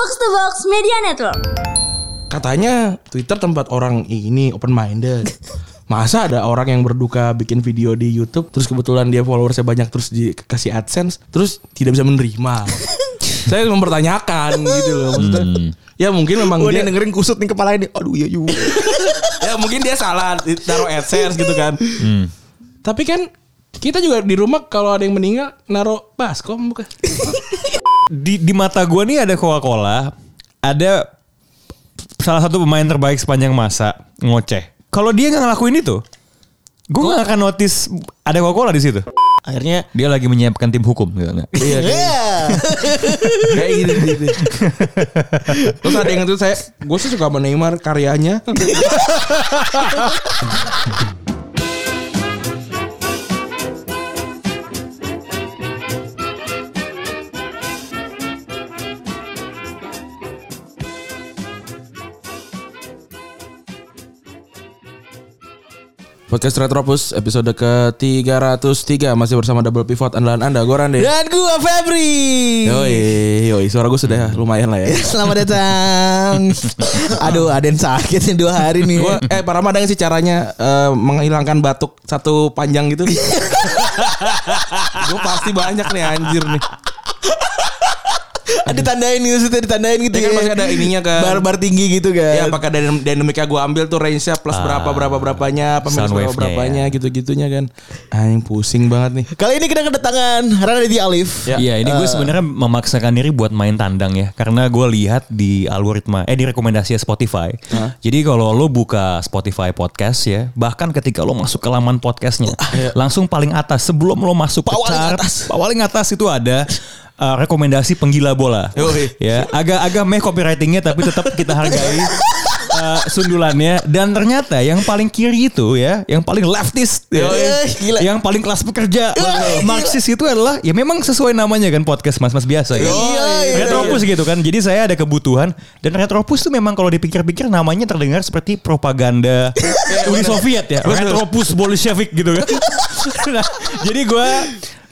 Box to Box Media Network. Katanya Twitter tempat orang ini open minded. Masa ada orang yang berduka bikin video di YouTube terus kebetulan dia followersnya banyak terus dikasih AdSense terus tidak bisa menerima. Saya mempertanyakan gitu loh maksudnya. Ya mungkin memang dia dengerin kusut nih kepala ini. Aduh iya juga. ya mungkin dia salah taruh AdSense gitu kan. Tapi kan kita juga di rumah kalau ada yang meninggal naruh baskom bukan? di di mata gue nih ada Coca-Cola, ada salah satu pemain terbaik sepanjang masa ngoceh. Kalau dia nggak ngelakuin itu, gue nggak akan notice ada Coca-Cola di situ. Akhirnya Dia lagi menyiapkan tim hukum. Gitu. Iya kayak gitu, gitu. Terus ada yang itu saya gue sih suka sama Neymar karyanya. Podcast Retropus episode ke-303 masih bersama Double Pivot andalan Anda gue Rande. Dan gue Febri. Yoi, yoi, suara gue sudah lumayan lah ya. Selamat datang. Aduh, ada yang sakit nih dua hari nih. Gua, eh Pak Rama ada sih caranya eh, menghilangkan batuk satu panjang gitu? gue pasti banyak nih anjir nih. Ada ditandain gitu, maksudnya ditandain gitu Ya kan masih ada ininya kan. Bar-bar tinggi gitu kan. Ya apakah dynam- dynamic gue ambil tuh range-nya plus berapa berapa berapanya, sound berapa berapanya gitu-gitunya kan. Anjing pusing banget nih. Kali ini kita kedatangan Raditya Alif. Ya. Iya, ini gue sebenarnya memaksakan diri buat main tandang ya, karena gue lihat di algoritma, eh di rekomendasi Spotify. Jadi kalau lo buka Spotify podcast ya, bahkan ketika lo masuk ke laman podcastnya, langsung paling atas sebelum lo masuk ke Paling chart, atas. paling atas itu ada uh, rekomendasi penggila bola. Yoi. ya, agak-agak meh copywritingnya, tapi tetap kita hargai. uh, sundulannya dan ternyata yang paling kiri itu ya, yang paling leftist, ya, Yoi. Gila. yang paling kelas pekerja, Marxis itu adalah ya memang sesuai namanya kan podcast mas-mas biasa ya. Iya, iya, Retropus gitu kan. Jadi saya ada kebutuhan dan Retropus tuh memang kalau dipikir-pikir namanya terdengar seperti propaganda Uni Soviet ya. Retropus Bolshevik gitu kan. nah, jadi gue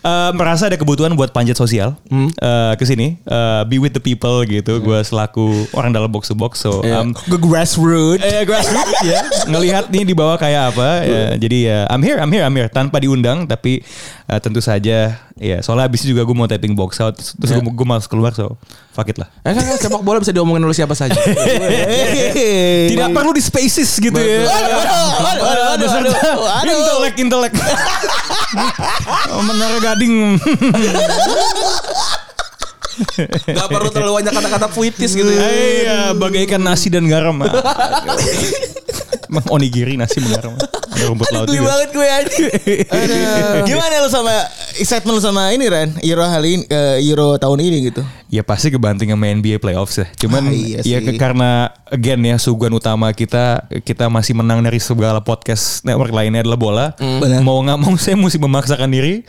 eh, merasa ada kebutuhan buat panjat sosial eh, ke sini, eh, be with the people gitu. Gue selaku orang dalam box to box, so um, Gue grassroots. Eh grassroots ya. Ngelihat nih di bawah kayak apa ya, jadi ya I'm here I'm here I'm here. Tanpa diundang tapi eh, tentu saja ya. Soalnya abis juga gue mau taping box out terus gue gue malas keluar so fuck it lah. Eh kan kan sepak bola bisa diomongin oleh siapa saja. tidak perlu di spaces gitu ya. Intelek intelek menara gading. Gak perlu terlalu banyak kata-kata puitis gitu ya. iya bagaikan nasi dan garam Emang onigiri nasi dan garam ada rumput laut juga banget gue anjing. Gimana lu sama excitement lu sama ini Ren? Euro kali ini, eh, Euro tahun ini gitu. Ya pasti kebanting sama NBA playoffs ya. Cuman Ah, iya ya sih. ke- karena again ya suguhan utama kita kita masih menang dari segala podcast network lainnya adalah bola. Benar. Mau nggak mau saya mesti memaksakan diri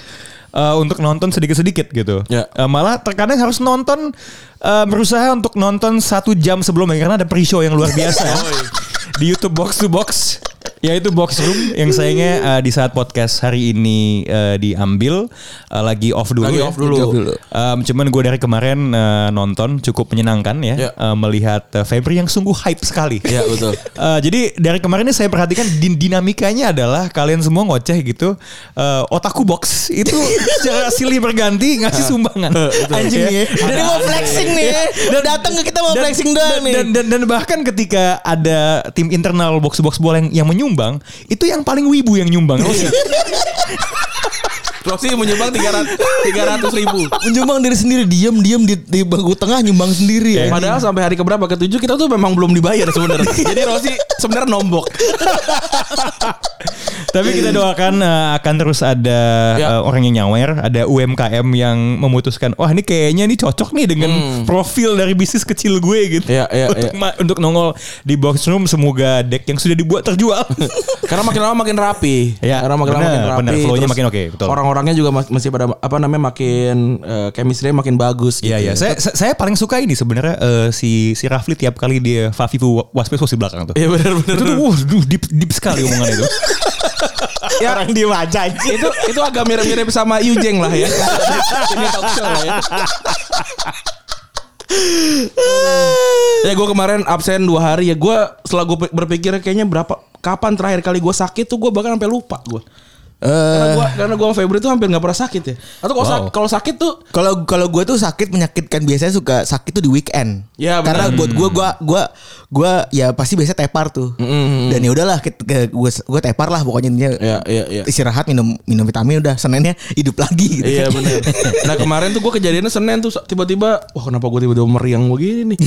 uh, untuk nonton sedikit-sedikit gitu. Ya. Uh, malah terkadang harus nonton uh, berusaha untuk nonton satu jam sebelumnya karena ada pre-show yang luar biasa di YouTube Box to Box yaitu Box Room yang sayangnya uh, di saat podcast hari ini uh, diambil uh, lagi off dulu Lagi ya. off dulu. Off dulu. Um, cuman gue dari kemarin uh, nonton cukup menyenangkan ya, Ya. uh, melihat uh, Febri yang sungguh hype sekali. Iya, betul. Uh, jadi dari kemarin ini saya perhatikan din- dinamikanya adalah kalian semua ngoceh gitu. Uh, otaku box itu secara silih berganti ngasih sumbangan. Anjing nih. Dari mau flexing nih. Dan datang ke kita mau flexing doang nih. dan, dan, dan bahkan ketika ada tim internal box box bola yang, yang menyumbang, itu yang paling wibu yang nyumbang. Rossi. Rossi menyumbang 300 300 ribu. Menyumbang diri sendiri diam-diam di, di bangku tengah nyumbang sendiri. ya. Padahal sampai hari keberapa ketujuh kita tuh memang belum dibayar sebenarnya. Jadi Rossi sebenarnya nombok. Tapi kita doakan uh, akan terus ada Ya. uh, orang yang nyawer, ada UMKM yang memutuskan, wah ini kayaknya ini cocok nih dengan profil dari bisnis kecil gue gitu. Iya, iya, untuk, iya. ma- untuk nongol di box room semoga deck yang sudah dibuat terjual. Karena makin lama makin rapi. Ya, Karena makin lama makin rapi. benar. Flow-nya makin oke, betul. Orang-orangnya juga mas- masih pada apa namanya makin eh, chemistry makin bagus gitu. Iya iya, saya saya saya paling suka ini sebenarnya eh, si si Rafli tiap kali dia Fafifu Waspes di belakang tuh. Iya benar benar. Itu tuh duh, deep deep sekali omongan itu. Ya, Orang diem aja itu itu agak mirip-mirip sama Yujeng lah ya. Ini talk show lah ya. ya gue kemarin absen dua hari ya gue setelah gue berpikir kayaknya berapa kapan terakhir kali gue sakit tuh gue bahkan sampai lupa gue karena Eh, gue karena gue sama Febri tuh hampir nggak pernah sakit ya atau kalau sak- kalau sakit tuh kalau kalau gue tuh sakit menyakitkan biasanya suka sakit tuh di weekend. Ya, Karena benar. buat gue gue gue gue ya pasti biasa tepar tuh. Dan ya udahlah gue gue tepar lah pokoknya intinya Ya, ya, ya. istirahat minum minum vitamin udah Seninnya hidup lagi gitu. Iya benar. Nah kemarin tuh gue kejadiannya Senin tuh tiba-tiba wah kenapa gue tiba-tiba meriang begini nih.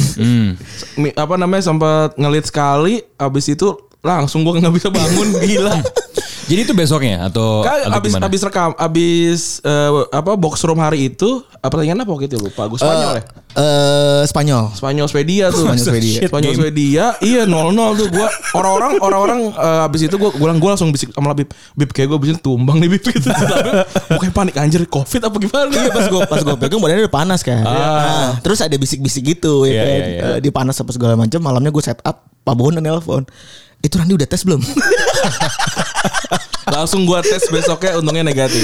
Mi- Apa namanya sempat ngelit sekali abis itu langsung gue nggak bisa bangun gila. Jadi itu besoknya atau, Kan atau abis gimana? abis rekam abis eh, apa box room hari itu apa pertandingan apa waktu itu lupa gue Spanyol ya. Eh Spanyol. Spanyol Swedia tuh. Spanyol Swedia. Spanyol Swedia. Iya 0-0 tuh gua orang-orang orang-orang eh, abis itu gua gua, gua langsung bisik sama Bib. Bib kayak gua abis itu tumbang nih Bib gitu. Pokoknya panik anjir Covid apa gimana? Iya pas gue pas gue pegang badannya udah panas kan. Nah, terus ada bisik-bisik gitu ya Iya, kan. iya, iya. Eh, dia panas apa segala macam. Malamnya gue set up Pak Bono nelpon. Itu Randy udah tes belum? Langsung gua tes besoknya untungnya negatif.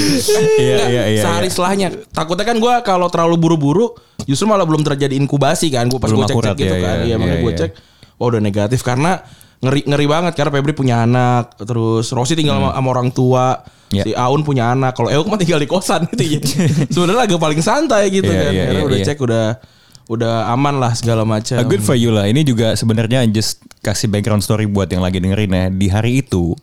Iya, iya, iya, Sehari iya. setelahnya. Takutnya kan gua kalau terlalu buru-buru justru malah belum terjadi inkubasi kan. Gua pas Belum gua cek-cek gitu iya, kan. iya, Iya, makanya iya, gua cek oh udah negatif karena ngeri ngeri banget karena Febri punya anak, terus Rosi tinggal sama, sama orang tua. Iya. Si Aun punya anak. Kalau Euk mah tinggal di kosan gitu ya. Sebenarnya agak paling santai gitu Iya, kan. Karena iya, udah iya. cek udah udah aman lah segala macam. Good for you lah. Ini juga sebenarnya just kasih background story buat yang lagi dengerin ya. Di hari itu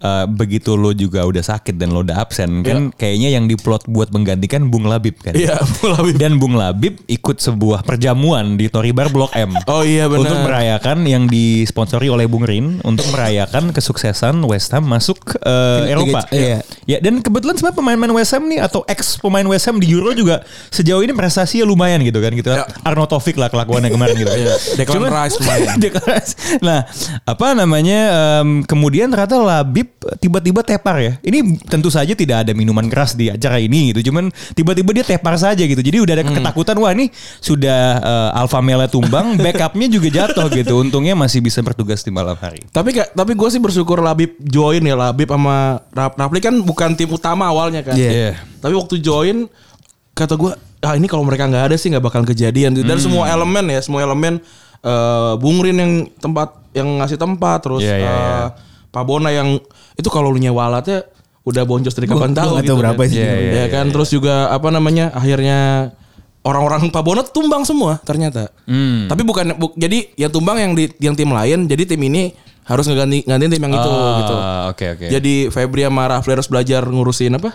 uh, begitu lo juga udah sakit dan lo udah absen kan kayaknya yang diplot buat menggantikan Bung Labib kan. Iya, Bung Labib. Dan Bung Labib ikut sebuah perjamuan di Tori Bar Blok M. Oh iya, benar. Untuk merayakan yang disponsori oleh Bung Rin untuk merayakan kesuksesan West Ham masuk uh, Eropa. Iya. Ya dan kebetulan sebenarnya pemain-pemain West Ham nih atau ex pemain West Ham di Euro juga sejauh ini prestasinya lumayan gitu kan gitu. Ya. Arno Taufik lah kelakuannya kemarin gitu. Declan Rice lumayan. Nah, apa namanya em, kemudian ternyata Labib tiba-tiba tepar ya. Ini tentu saja tidak ada minuman keras di acara ini gitu. Cuman tiba-tiba dia tepar saja gitu. Jadi udah ada Hmm. ketakutan wah ini sudah eh, Alpha Male tumbang, backupnya juga jatuh gitu. Untungnya masih bisa bertugas di malam hari. Tapi tapi gue sih bersyukur Labib join ya Labib sama Rap Rapli kan bukan tim utama awalnya kan. Iya. Iya. Tapi waktu join kata gue ah ini kalau mereka nggak ada sih nggak bakal kejadian. Dan semua elemen ya semua elemen eh Bung Rin yang tempat yang ngasih tempat terus Iya, iya, eh, iya. Pak Bona yang itu kalau lu nyewa alatnya udah boncos dari kapan tahu gitu berapa kan. sih. Iya, iya, ya kan terus juga apa namanya akhirnya orang-orang Pak Bono tumbang semua ternyata. Hmm. Tapi bukan bu- jadi yang tumbang yang di yang tim lain jadi tim ini harus ngeganti gantiin tim yang itu Ah, gitu. Oke oke. Jadi Febri sama Rafli harus belajar ngurusin apa?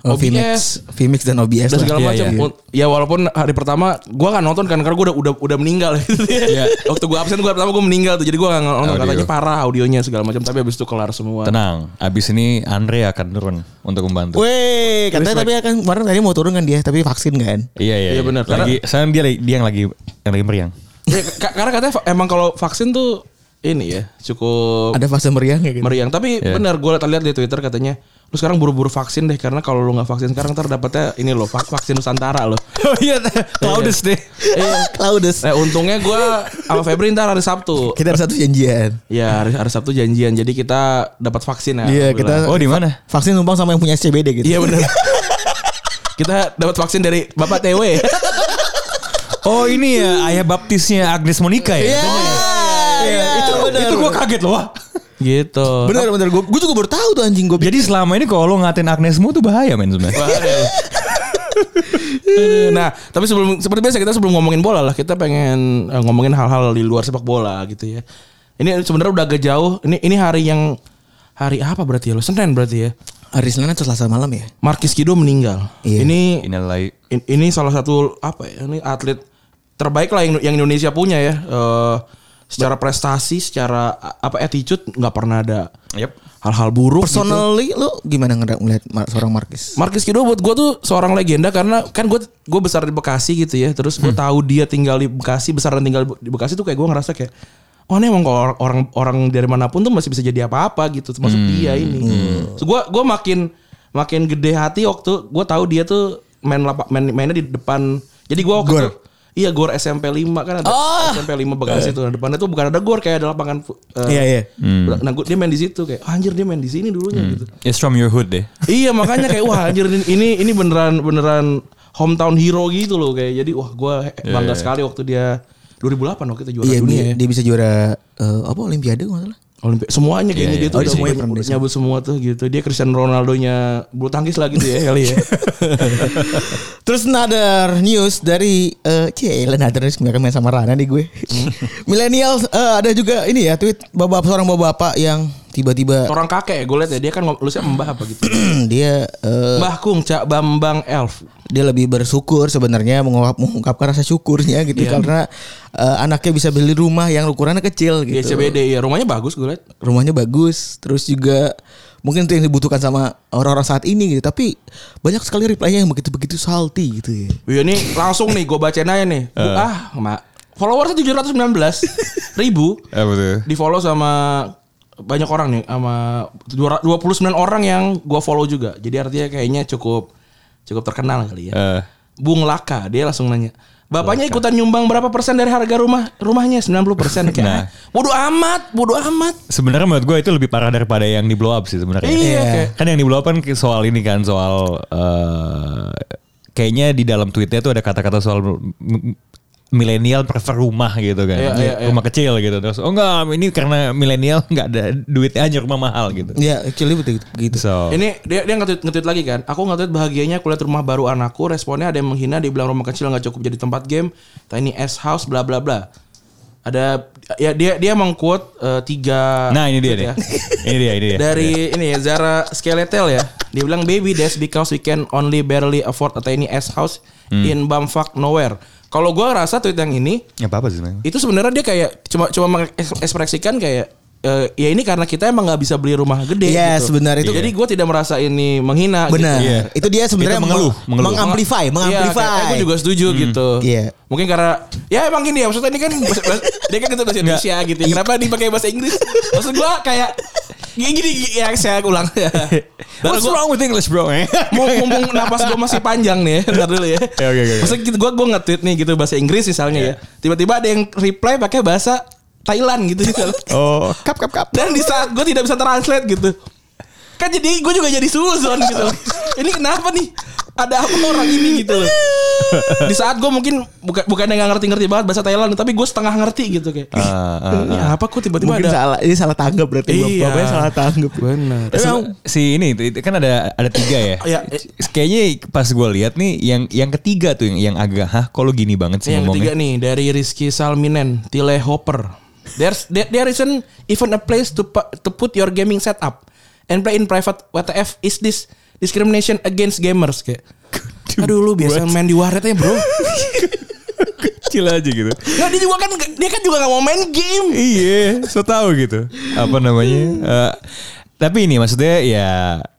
Oh, OBS VMix, VMix dan OBS dan segala Iya, macam. iya. Ya walaupun hari pertama gua kan nonton kan karena gua udah udah udah meninggal. Iya. Waktu gua absen gua pertama gua meninggal tuh. Jadi gua gak nonton Audio. katanya parah audionya segala macam tapi habis itu kelar semua. Tenang, abis ini Andre akan turun untuk membantu. Weh, katanya tapi akan kemarin tadi mau turun kan dia, tapi vaksin kan. Iya iya. Iya, benar. Lagi, sekarang dia dia yang lagi yang lagi meriang. Ya, ka- karena katanya emang kalau vaksin tuh ini ya cukup Ada fase meriang ya gitu. meriang. Tapi Iya. benar gue lihat di Twitter katanya lu sekarang buru-buru vaksin deh karena kalau lu nggak vaksin sekarang ntar dapetnya ini loh vak- vaksin Nusantara loh. Oh iya, Claudius deh. Iya. Claudius. Nah, untungnya gue sama Febri ntar hari Sabtu. Kita ada satu janjian. Ya hari, hari Sabtu janjian. Jadi kita dapat vaksin ya. Iya, kita. Oh di mana? vaksin numpang sama yang punya SCBD gitu. Iya benar. kita dapat vaksin dari Bapak TW. Oh ini ya ayah baptisnya Agnes Monica ya. Iya. Iya, itu benar. Itu gue kaget loh. Gitu. Bener bener gue gue juga baru tahu tuh anjing gue. Jadi selama ini kalau lo ngatain Agnesmu tuh bahaya men sebenarnya. Bahaya. nah, tapi sebelum seperti biasa kita sebelum ngomongin bola lah, kita pengen eh, ngomongin hal-hal di luar sepak bola gitu ya. Ini sebenarnya udah agak jauh. Ini ini hari yang hari apa berarti ya lo? Senin berarti ya. Hari Senin atau Selasa malam ya? Markis Kido meninggal. Iya. Ini ini salah satu apa ya? Ini atlet terbaik lah yang, yang Indonesia punya ya. Eh, secara prestasi, secara apa attitude nggak pernah ada Yep. hal-hal buruk. gitu. Personally lu gimana ngeliat, seorang Marquis? Marquis Kido buat gue tuh seorang legenda karena kan gue gue besar di Bekasi gitu ya terus gue tahu dia tinggal di Bekasi besar dan tinggal di Bekasi tuh kayak gue ngerasa kayak oh ini emang kalau orang orang dari mana pun tuh masih bisa jadi apa-apa gitu termasuk dia ini so, gue gue makin makin gede hati waktu gue tahu dia tuh main lapak main mainnya di depan jadi gue waktu Gor. itu Iya gor SMP 5 kan ada SMP 5 Bekasi tuh Nah, depannya tuh bukan ada gor kayak ada lapangan eh, Iya, iya. Nah gua- dia main di situ kayak "Ah, anjir dia main di sini dulunya gitu. It's from your hood deh. Iya makanya kayak wah anjir ini ini, beneran beneran hometown hero gitu loh kayak jadi wah gue bangga sekali waktu dia 2008 waktu itu juara Iya, dunia dia, ya. dia bisa juara eh, apa Olimpiade nggak salah. Olimpiade semuanya kayaknya Iya, dia tuh Oh, udah semuanya pernah dia nyebut semua tuh gitu. Dia Cristiano Ronaldo-nya bulu tangkis lah gitu ya kali ya. Terus another news dari eh cie another news mereka main sama Rana nih gue. Millennial eh, ada juga ini ya tweet bapak seorang bapak yang tiba-tiba Orang kakek gue liat ya dia kan nulisnya mbah apa gitu. dia eh, Mbah Kung Cak Bambang Elf. dia lebih bersyukur sebenarnya mengungkap, mengungkapkan rasa syukurnya gitu Iya. karena eh, anaknya bisa beli rumah yang ukurannya kecil Di gitu. SCBD ya rumahnya bagus gue liat. Rumahnya bagus, terus juga mungkin itu yang dibutuhkan sama orang-orang saat ini gitu. Tapi banyak sekali reply-nya yang begitu-begitu salty gitu ya. Iya nih langsung nih gue bacain aja nih. Gua- ah, mak. Followersnya 719 ribu. Apa tuh? Di follow sama banyak orang nih sama 29 orang yang gue follow juga. Jadi artinya kayaknya cukup cukup terkenal kali ya. Eh. Bung Laka dia langsung nanya. Bapaknya ikutan nyumbang berapa persen dari harga rumah rumahnya 90 persen kayak. Nah. Bodoh amat, bodoh amat. Sebenarnya menurut gue itu lebih parah daripada yang di blow up sih sebenarnya. Iya, kayak Kan yang di blow up kan soal ini kan soal eh, kayaknya di dalam tweetnya tuh ada kata-kata soal milenial prefer rumah gitu kan. Iya, iya, iya. rumah kecil gitu. Terus oh enggak ini karena milenial nggak ada duitnya aja rumah mahal gitu. Ya, actually betul gitu. So, Ini dia dia nge-tweet, nge-tweet lagi kan. Aku nge-tweet bahagianya kulihat rumah baru anakku. Responnya ada yang menghina, dibilang rumah kecil nggak cukup jadi tempat game. Tiny S house, bla bla bla. Ada ya dia dia mengquote eh, tiga. nah ini dia tweet nih. ini dia, ini dia. Dari ini ya Zara Skeletal ya. Dia bilang baby that's because we can only barely afford a tiny S house Hmm. in bumfuck nowhere. Kalau gua rasa tweet yang ini Ya apa apa sih itu sebenarnya dia kayak cuma cuma mengekspresikan kayak eh, ya ini karena kita emang nggak bisa beli rumah gede Iya, gitu. sebenarnya itu. Jadi gue tidak merasa ini menghina Benar. gitu. Iya. Itu dia sebenarnya Itu mengeluh, meng- mengeluh. mengamplify, Iya, mengamplify. kayak, gue juga setuju gitu. Iya. Mungkin karena ya emang gini ya maksudnya ini kan bahasa, dia kan gitu bahasa Indonesia gitu. ya. Kenapa dipakai bahasa Inggris? Maksud gue kayak gini, gini ya saya ulang. What's gua- wrong with English bro? Eh? Mumpung napas gue masih panjang nih, ya. Bentar dulu ya. Ya, oke, oke, oke. Maksudnya gitu, gue gue nge-tweet nih gitu bahasa Inggris misalnya ya. Tiba-tiba ada yang reply pakai bahasa Thailand gitu. Oh, kap kap kap. Dan di saat gue tidak bisa translate gitu. Kan jadi gue juga jadi suzon gitu. Ini kenapa nih? Ada apa orang ini gitu loh. Di saat gue mungkin bukan bukan yang nggak ngerti-ngerti banget bahasa Thailand, tapi gue setengah ngerti gitu kayak. Ah, ah, "Ini apa kok tiba-tiba Mungkin ada salah, ini salah tanggap berarti. Iya. Bapaknya salah tanggap. Benar. Si ini itu kan ada ada tiga ya. Ya, eh. Kayaknya pas gue lihat nih yang yang ketiga tuh yang yang agak hah kalau gini banget sih yang ketiga ngomongnya. nih dari Rizky Salminen, Tile Hopper. There's there, there isn't even a place to to put your gaming setup and play in private. WTF is this discrimination against gamers kayak. Aduh lu biasa main di warnet ya bro. Kecil aja gitu. Nggak dia juga kan dia kan juga nggak mau main game. iya, so tahu gitu. Apa namanya? Eh, tapi ini maksudnya ya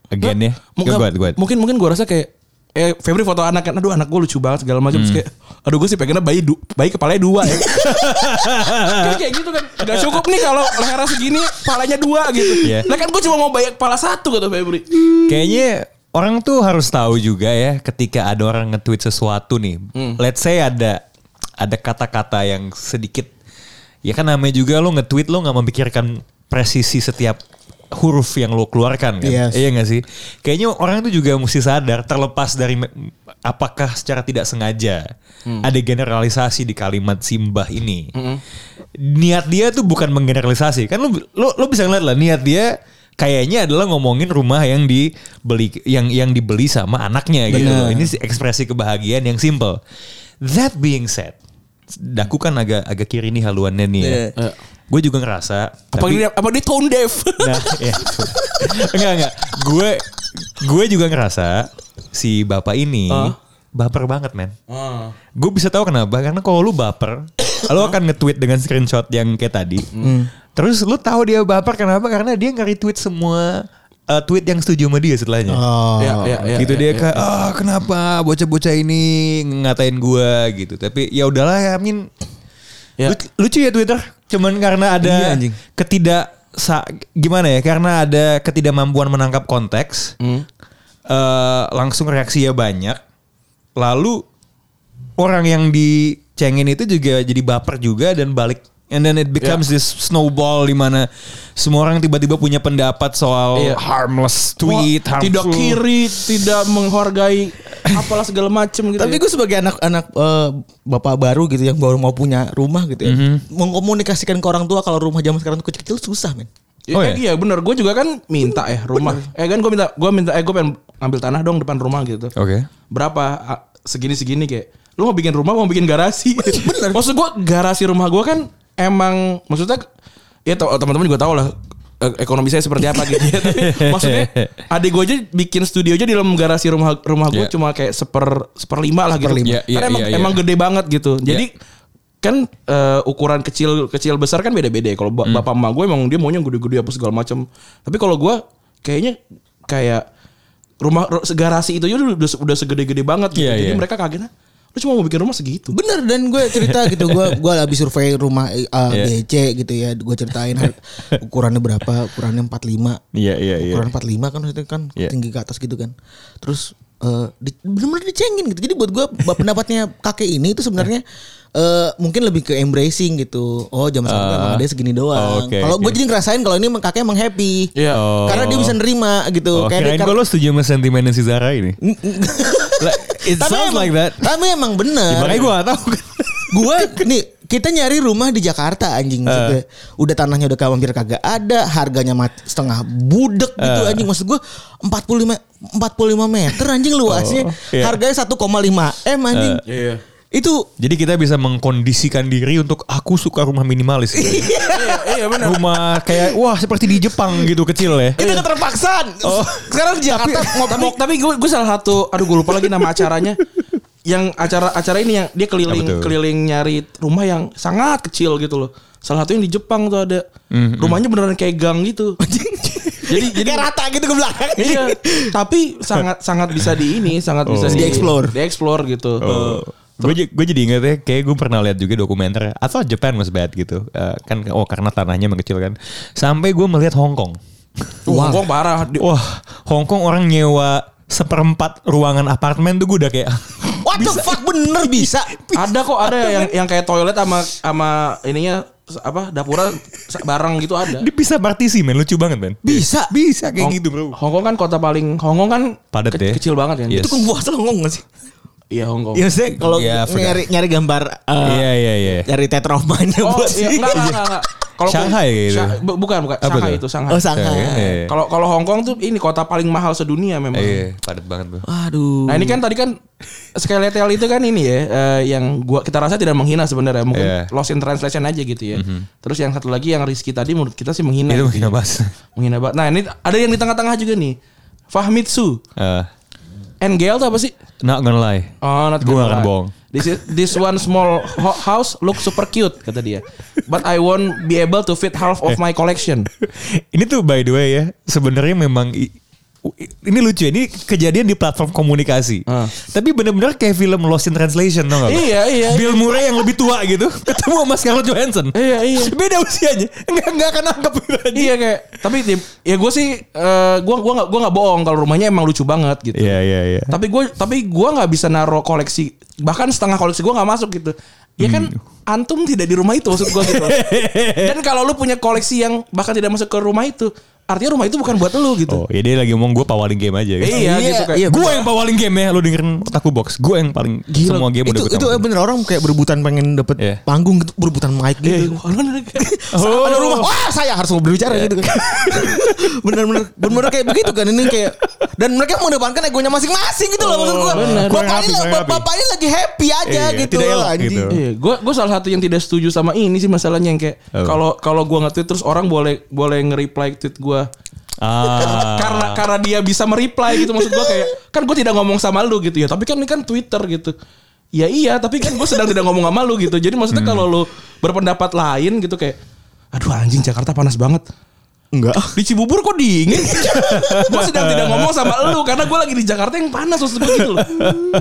again ya. Mungkin, ahead. mungkin mungkin gue rasa kayak eh Febri foto anak kan aduh anak gue lucu banget segala macam Hmm. Kayak aduh gue sih pengennya bayi du, bayi kepalanya dua ya kayak gitu kan gak cukup nih kalau lehernya segini kepalanya dua gitu Iya. nah kan gue cuma mau bayi kepala satu kata Febri Kayaknya orang tuh harus tahu juga ya ketika ada orang nge-tweet sesuatu nih. Hmm. Let's say ada ada kata-kata yang sedikit ya kan namanya juga lo nge-tweet lo nggak memikirkan presisi setiap huruf yang lo keluarkan kan. Yes. Iya gak sih? Kayaknya orang itu juga mesti sadar terlepas dari apakah secara tidak sengaja ada generalisasi di kalimat simbah ini. Niat dia tuh bukan menggeneralisasi. Kan lo lo, lo bisa ngeliat lah niat dia kayaknya adalah ngomongin rumah yang dibeli yang yang dibeli sama anaknya gitu. loh. Ini ekspresi kebahagiaan yang simple. That being said, daku kan agak agak kiri nih haluannya nih ya. Gue juga ngerasa apa tapi- dia apa dia tone deaf Nah, ya. enggak enggak. Gue gue juga ngerasa si bapak ini Hah? baper banget, men. Ah. Gue bisa tahu kenapa karena kalau lu baper, lu akan nge-tweet dengan screenshot yang kayak tadi. Terus lu tahu dia baper kenapa? Karena dia nge-retweet semua uh, tweet yang setuju sama dia setelahnya. Oh. Ya, ya, ya, gitu ya, dia ya. kayak ah kenapa bocah-bocah ini ngatain gua gitu. Tapi ya udahlah ya, I mean Ya. Lucu ya Twitter. Cuman karena ada Iya, anjing. ketidak sa, gimana ya? Karena ada ketidakmampuan menangkap konteks. Hmm. eh, langsung reaksinya banyak. Lalu orang yang dicengin itu juga jadi baper juga dan balik and then it becomes Ya. this snowball di mana semua orang tiba-tiba punya pendapat soal Iya. harmless tweet, Wah, tidak kiri tidak menghargai apalah segala macem gitu. Tapi ya. gue sebagai anak-anak eh, bapak baru gitu yang baru mau punya rumah gitu ya, mengkomunikasikan ke orang tua kalau rumah zaman sekarang tuh kecil-kecil susah men. Ya, Oh, eh, ya? iya bener gue juga kan minta ya rumah. Eh kan gue minta gue minta eh gue pengen ngambil tanah dong depan rumah gitu. Oke. Berapa Ah, segini segini kayak lu mau bikin rumah mau bikin garasi. Bener. Maksud gue garasi rumah gue kan emang maksudnya ya teman-teman juga tahu lah eh, ekonomi saya seperti apa gitu ya. Tapi maksudnya adik gue aja bikin studio aja di dalam garasi rumah rumah gue Iya. cuma kayak seper seperlima lah gitu. Iya, iya, Karena emang, iya, iya. emang gede banget gitu. Jadi kan eh, ukuran kecil kecil besar kan beda-beda. ya. Kalau ba- bapak emak gue emang dia maunya gede-gede apa segala macam. Tapi kalau gue kayaknya kayak rumah ru- garasi itu aja udah udah segede-gede banget gitu. Iya, Jadi iya. mereka kagetnya lu cuma mau bikin rumah segitu. Bener dan gue cerita gitu gue gue habis survei rumah eh, Iya. BC gitu ya gue ceritain ukurannya berapa ukurannya 45 Iya iya iya. ukuran 45 kan maksudnya kan Iya. tinggi ke atas gitu kan terus eh di, bener-bener dicengin gitu jadi buat gue pendapatnya kakek ini itu sebenarnya eh mungkin lebih ke embracing gitu oh jam sekarang Ah. emang ada segini doang Oke, kalau gue oke. jadi ngerasain kalau ini emang kakek emang happy Iya. Oh. karena dia bisa nerima gitu Oh, kayak kirain dia- gue lo setuju sama sentimennya si Zara ini. It tapi sounds emang, like that. tapi emang bener Ya, makanya gue gak tau gue nih kita nyari rumah di Jakarta anjing maksudnya. Udah tanahnya udah hampir kagak ada, harganya mat, setengah budek gitu anjing maksud gue 45 45 meter anjing luasnya. Oh, iya. Harganya 1,5 M anjing. Iya. Itu Jadi kita bisa mengkondisikan diri untuk aku suka rumah minimalis. gitu. iya, iya benar. rumah kayak wah seperti di Jepang gitu kecil ya. itu keterpaksaan. Sekarang di Jakarta tapi tapi gue gue salah satu aduh gue lupa lagi nama acaranya yang acara acara ini yang dia keliling tuh? keliling nyari rumah yang sangat kecil gitu loh salah satu yang di Jepang tuh ada Hmm, rumahnya beneran kayak gang gitu jadi jadi kayak rata gitu ke belakang. iya tapi sangat sangat bisa di ini sangat bisa Oh. di Di-explore. explore gitu Gue gue jadi inget ya, kayak gue pernah lihat juga dokumenter. Atau Japan was bad gitu, Eh, kan oh karena tanahnya mengecil kan. Sampai gue melihat Hong Kong. Wah, Hongkong parah Di- Wah, Hong Kong orang nyewa seperempat ruangan apartemen tuh gue udah kayak What the fuck bener bisa. ada kok ada yang yang kayak toilet sama sama ininya apa dapurnya bareng gitu ada dia bisa partisi men lucu banget men. Bisa. Bisa kayak Hong- gitu bro. Hongkong kan kota paling Hongkong kan Padat ya. kecil banget kan Yes. Itu gua asal ngomong gak sih? Iya Hongkong Ya saya kalau Iya, forgot. nyari nyari gambar eh, Iya iya iya. nyari tetra of mind Oh buat iya, sih. enggak, enggak, enggak, enggak. Kalau Shanghai Hong- gitu. Sha- bu- bukan, bukan. Apa Shanghai tuh? itu Shanghai. Oh Shanghai. Iya. Kalau kalau Hong Kong tuh ini kota paling mahal sedunia memang. Iya, padat banget bro. Aduh. Nah ini kan tadi kan skeletal itu kan ini ya eh, yang gua kita rasa tidak menghina sebenarnya mungkin Iya. lost in translation aja gitu ya. Terus yang satu lagi yang Rizky tadi menurut kita sih menghina. Itu gitu mungkin ya. bahas. Menghina banget. Nah ini ada yang di tengah-tengah juga nih. Fahmitsu. Eh, NGL tuh apa sih? not gonna lie. Oh, not gonna akan lie. bohong. This is, this one small ho- house look super cute kata dia. But I won't be able to fit half of my collection. Ini tuh by the way ya, sebenarnya memang ini lucu ya, ini kejadian di platform komunikasi. Ah. Tapi bener-bener kayak film Lost in Translation tau gak? Iya, iya, Bill Murray yang lebih tua gitu, ketemu sama Scarlett Johansson. Iya, iya. Beda usianya, nggak nggak akan nangkep gitu aja. iya kayak tapi ya gue sih eh, gua gua nggak gua nggak bohong kalau rumahnya emang lucu banget gitu. Iya iya iya. Tapi gue tapi gua nggak bisa naruh koleksi bahkan setengah koleksi gua nggak masuk gitu. Ya kan antum tidak di rumah itu maksud gua gitu. Dan kalau lu punya koleksi yang bahkan tidak masuk ke rumah itu, artinya rumah itu bukan buat lu gitu. Oh, ya dia lagi ngomong gue pawaling game aja. Gitu. Iya, gitu kayak. iya, gue yang pawaling game ya, lu dengerin Otaku Box. Gue yang paling semua game itu udah gue itu bener orang kayak berebutan pengen dapet Iya. panggung gitu, berebutan mic Iya, gitu. Oh. Ada rumah, wah saya harus ngobrol bicara gitu kan. Bener-bener bener-bener kayak begitu kan ini kayak dan mereka mengedepankan egonya masing-masing gitu loh maksud gua. bener. Kurang Bapak ini bapak ini lagi happy aja Iya, gitu tidak loh elok anjing. gitu. Iya, gue gue salah satu yang tidak setuju sama ini sih masalahnya yang kayak kalau kalau gue nge-tweet terus orang boleh boleh nge-reply tweet gue Ah. karena karena dia bisa mereply gitu maksud gue kayak kan gue tidak ngomong sama lu gitu ya tapi kan ini kan Twitter gitu. Ya iya tapi kan gue sedang tidak ngomong sama lu gitu. Jadi maksudnya kalau lu berpendapat lain gitu kayak aduh anjing Jakarta panas banget Enggak. di Cibubur kok dingin gue sedang tidak ngomong sama lu karena gue lagi di Jakarta yang panas maksud gue gitu loh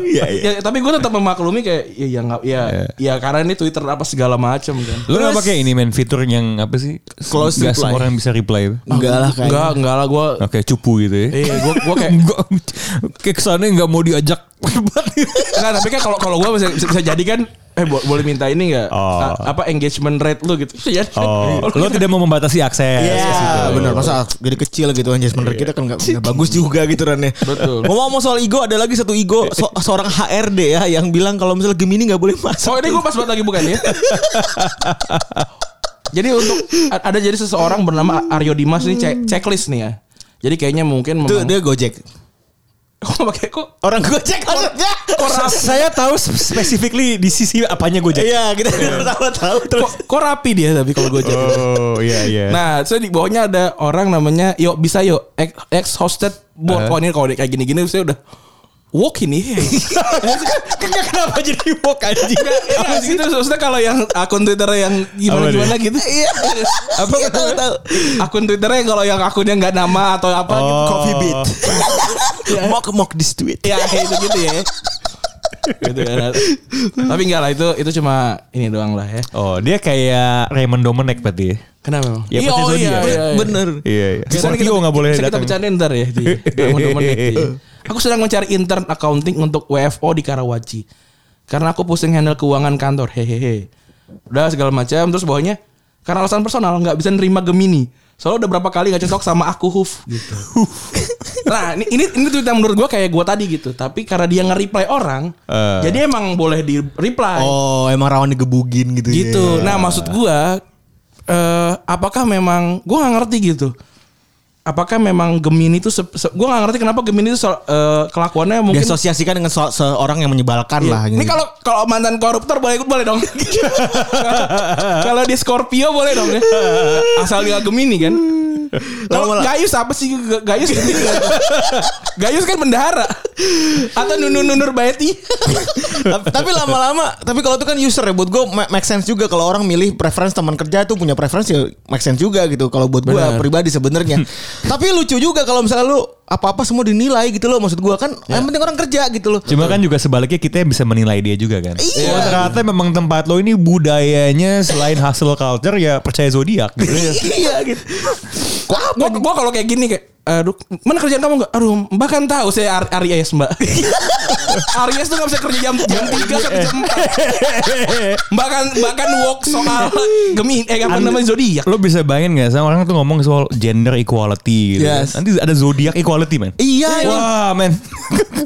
Iya iya. ya tapi gue tetap memaklumi kayak ya ya nggak ya ya karena ini Twitter apa segala macam kan Lu gak pakai ini men fitur yang apa sih? Close Gak reply. semua orang bisa reply. Enggak lah kayaknya. enggak enggak lah gue Oke cupu gitu ya. iya gue gue kayak Enggak, kayak kesannya nggak mau diajak. Enggak, tapi kan kalau kalau gue bisa, bisa, bisa jadi kan eh bo- boleh minta ini nggak Oh. Apa engagement rate lu gitu ya Oh, lo tidak mau membatasi akses. Iya gitu. benar masa jadi kecil gitu engagement rate kita kan nggak bagus juga gitu Ran ya. Betul. Ngomong-ngomong soal ego ada lagi satu ego so- seorang HRD ya yang bilang kalau misalnya Gemini nggak boleh masuk. Oh ini gue pas banget lagi bukan ya Jadi untuk ada jadi seseorang bernama Aryo Dimas nih cek checklist nih ya. Jadi kayaknya mungkin Tuh memang dia Gojek. Kok pakai kok Orang Gojek maksudnya. Sa- Saya tahu specifically di sisi apanya Gojek. Iya kita tahu-tahu terus. kok, kok rapi dia tapi kalau gue cek. Oh iya iya. Nah, saya di bawahnya ada orang namanya Yo bisa yo ex hosted board. Eh. Oh ini kalau kayak gini-gini saya udah walk ini. kenapa jadi walk anjing? Apa sih itu maksudnya kalau yang akun Twitter yang gimana gimana gitu. Iya. Apa Iya, tahu tahu. Akun Twitternya kalau yang akunnya nggak nama atau apa gitu. Oh. Coffee beat. Mock mock this tweet. Ya itu gitu ya. gitu kan. Tapi enggak lah itu itu cuma ini doang lah ya. Oh dia kayak Raymond Domenech berarti ya? Kenapa? emang? Ya, Iya, oh, iya, iya, iya. Bener. Iya iya. Bisa Scorpio nggak boleh bisa kita datang. bercandain ntar ya di teman-teman itu. Aku sedang mencari intern accounting untuk WFO di Karawaci. Karena aku pusing handle keuangan kantor. Hehehe. Udah segala macam terus bawahnya karena alasan personal nggak bisa nerima Gemini. Soalnya udah berapa kali gak cocok sama aku Huf gitu. nah ini ini, ini tweet yang menurut gue kayak gue tadi gitu. Tapi karena dia nge-reply orang, Eh. jadi emang boleh di reply Oh emang rawan digebugin gitu. gitu. ya. Nah maksud gua eh apakah memang gua nggak ngerti gitu. Apakah memang Gemini itu se, se- gua nggak ngerti kenapa Gemini itu so- eh, kelakuannya mungkin Diasosiasikan dengan so- seorang yang menyebalkan Iya. lah. Ini gitu. kalau kalau mantan koruptor boleh ikut boleh dong. kalau di Scorpio boleh dong ya. Asal dia Gemini kan. Kalau Gayus apa sih Gayus? Gayus kan bendahara. Atau nunur-nunur Baeti. tapi, tapi lama-lama tapi kalau itu kan user ya buat gue make sense juga kalau orang milih preference teman kerja tuh punya preference ya make sense juga gitu kalau buat gue pribadi sebenarnya tapi lucu juga kalau misalnya lu apa-apa semua dinilai gitu loh maksud gue kan yang penting orang kerja gitu loh Cuma kan juga sebaliknya kita bisa menilai dia juga kan. Iya. Oh, ternyata memang tempat lo ini budayanya selain hustle culture ya percaya zodiak gitu. iya gitu Gua, gua, gua kalau kayak gini kayak Aduh, mana kerjaan kamu enggak? Aduh, mbak kan tahu saya Ar Aries mbak. Aries tuh gak bisa kerja jam jam tiga sampai jam empat. Mbak kan mbak kan work soal Gemini, eh apa namanya zodiak. Lo bisa bayangin gak sama orang tuh ngomong soal gender equality gitu. Yes. kan. Nanti ada zodiak equality man. iya iya. Wah men.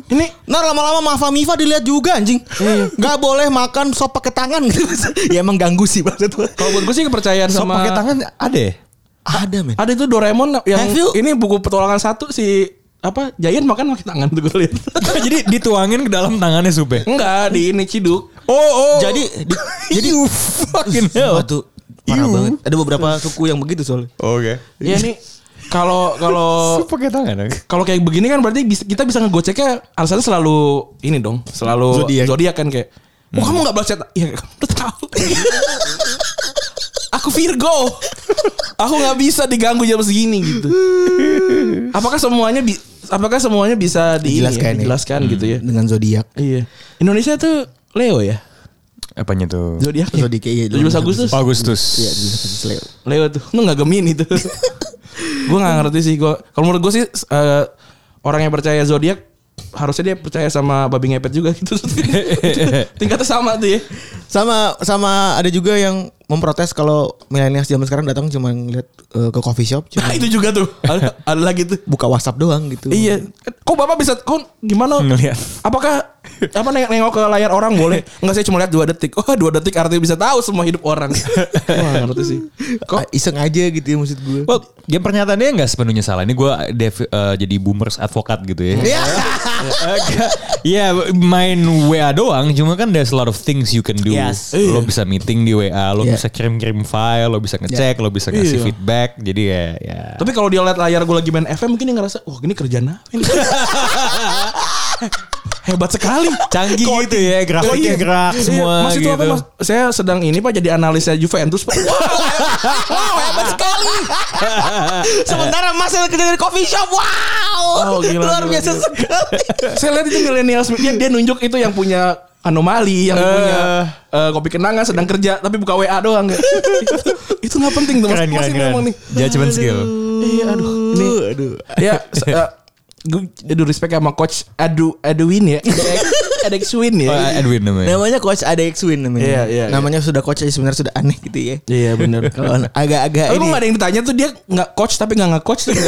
Ini Nah lama-lama Mafa Mifa dilihat juga anjing Gak boleh makan sop pakai tangan gitu Ya emang ganggu sih maksud kalau buat gue sih kepercayaan So sama pakai tangan ada ya? Ada men Ada itu Doraemon yang Have you- ini buku petualangan satu si apa Giant makan pakai tangan tuh gue lihat. Jadi dituangin ke dalam tangannya supe. Enggak di ini ciduk. Oh oh. Jadi di- Jadi You fucking hell. Tuh Parah banget Ada beberapa suku yang begitu soalnya Oke. Ya nih kalau kalau pakai tangan. kalau kayak begini kan berarti bisa, kita bisa ngegoceknya alasannya selalu ini dong, selalu Zodiak. kan kayak. Oh kamu nggak balas chat? Iya, kamu udah tahu. Aku Virgo. Aku nggak bisa diganggu jam segini gitu. Apakah semuanya bi apakah semuanya bisa di ini ya, Dijelaskan ya? dijelaskan gitu ya? Dengan zodiak Iya. Indonesia tuh Leo ya. Apanya tuh? Zodiak. Zodiak, iya, 17 Agustus. Agustus. Iya di Leo Leo tuh. Lu nggak Gemini tuh. gue nggak ngerti sih. Gua kalau menurut gue sih eh, orang yang percaya zodiak harusnya dia percaya sama babi ngepet juga gitu. Tingkatnya sama tuh ya. Sama sama ada juga yang memprotes kalau milenial zaman sekarang datang cuma ngeliat eh, ke coffee shop cuma Nah, itu juga tuh. Ada, ada lagi tuh. buka WhatsApp doang gitu. Iya. Kok Bapak bisa kok gimana? Ngeliat. Apakah apa nengok, nengok ke layar orang boleh? Enggak saya cuma lihat dua detik. Oh, dua detik artinya bisa tahu semua hidup orang. Wah, ngerti sih. Kok iseng aja gitu ya maksud gue. Well, dia pernyataannya nggak sepenuhnya salah. Ini gue jadi boomers advokat gitu ya. Iya. Ya main WA doang, cuma kan there's a lot of things you can do. Yes. Lo bisa meeting di WA, lo Iya. bisa kirim-kirim file, lo bisa ngecek, lo bisa ngasih Iya. feedback. Jadi ya, ya. Tapi kalau dia lihat layar gue lagi main FM mungkin dia ngerasa, wah ini kerjaan apa ini? Hebat sekali. canggih gitu ya, grafiknya iya. gerak Iya, semua Mas itu gitu. apa mas? Saya sedang ini pak jadi analisnya Juventus pak. wow, hebat sekali. Sementara Mas yang kerja di coffee shop. Wow. Oh, gila, Luar gila, biasa gila. sekali. Saya lihat itu milenial dia, dia nunjuk itu yang punya anomali yang punya eh, kopi kenangan sedang kerja tapi buka WA doang itu, itu nggak penting tuh mas, Keren, Mas keren, ini keren. memang nih Judgment skill. iya aduh ini aduh. ya se- eh, gue aduh respect sama coach Adu Aduin ya Alex Win ya. Oh, Edwin namanya. Namanya Coach Alex Win namanya. Iya, iya, Namanya sudah coach sebenarnya sudah aneh gitu ya. Iya bener. Kalau agak-agak ini. kok gak ada yang ditanya tuh dia nggak coach tapi nggak nge-coach tuh.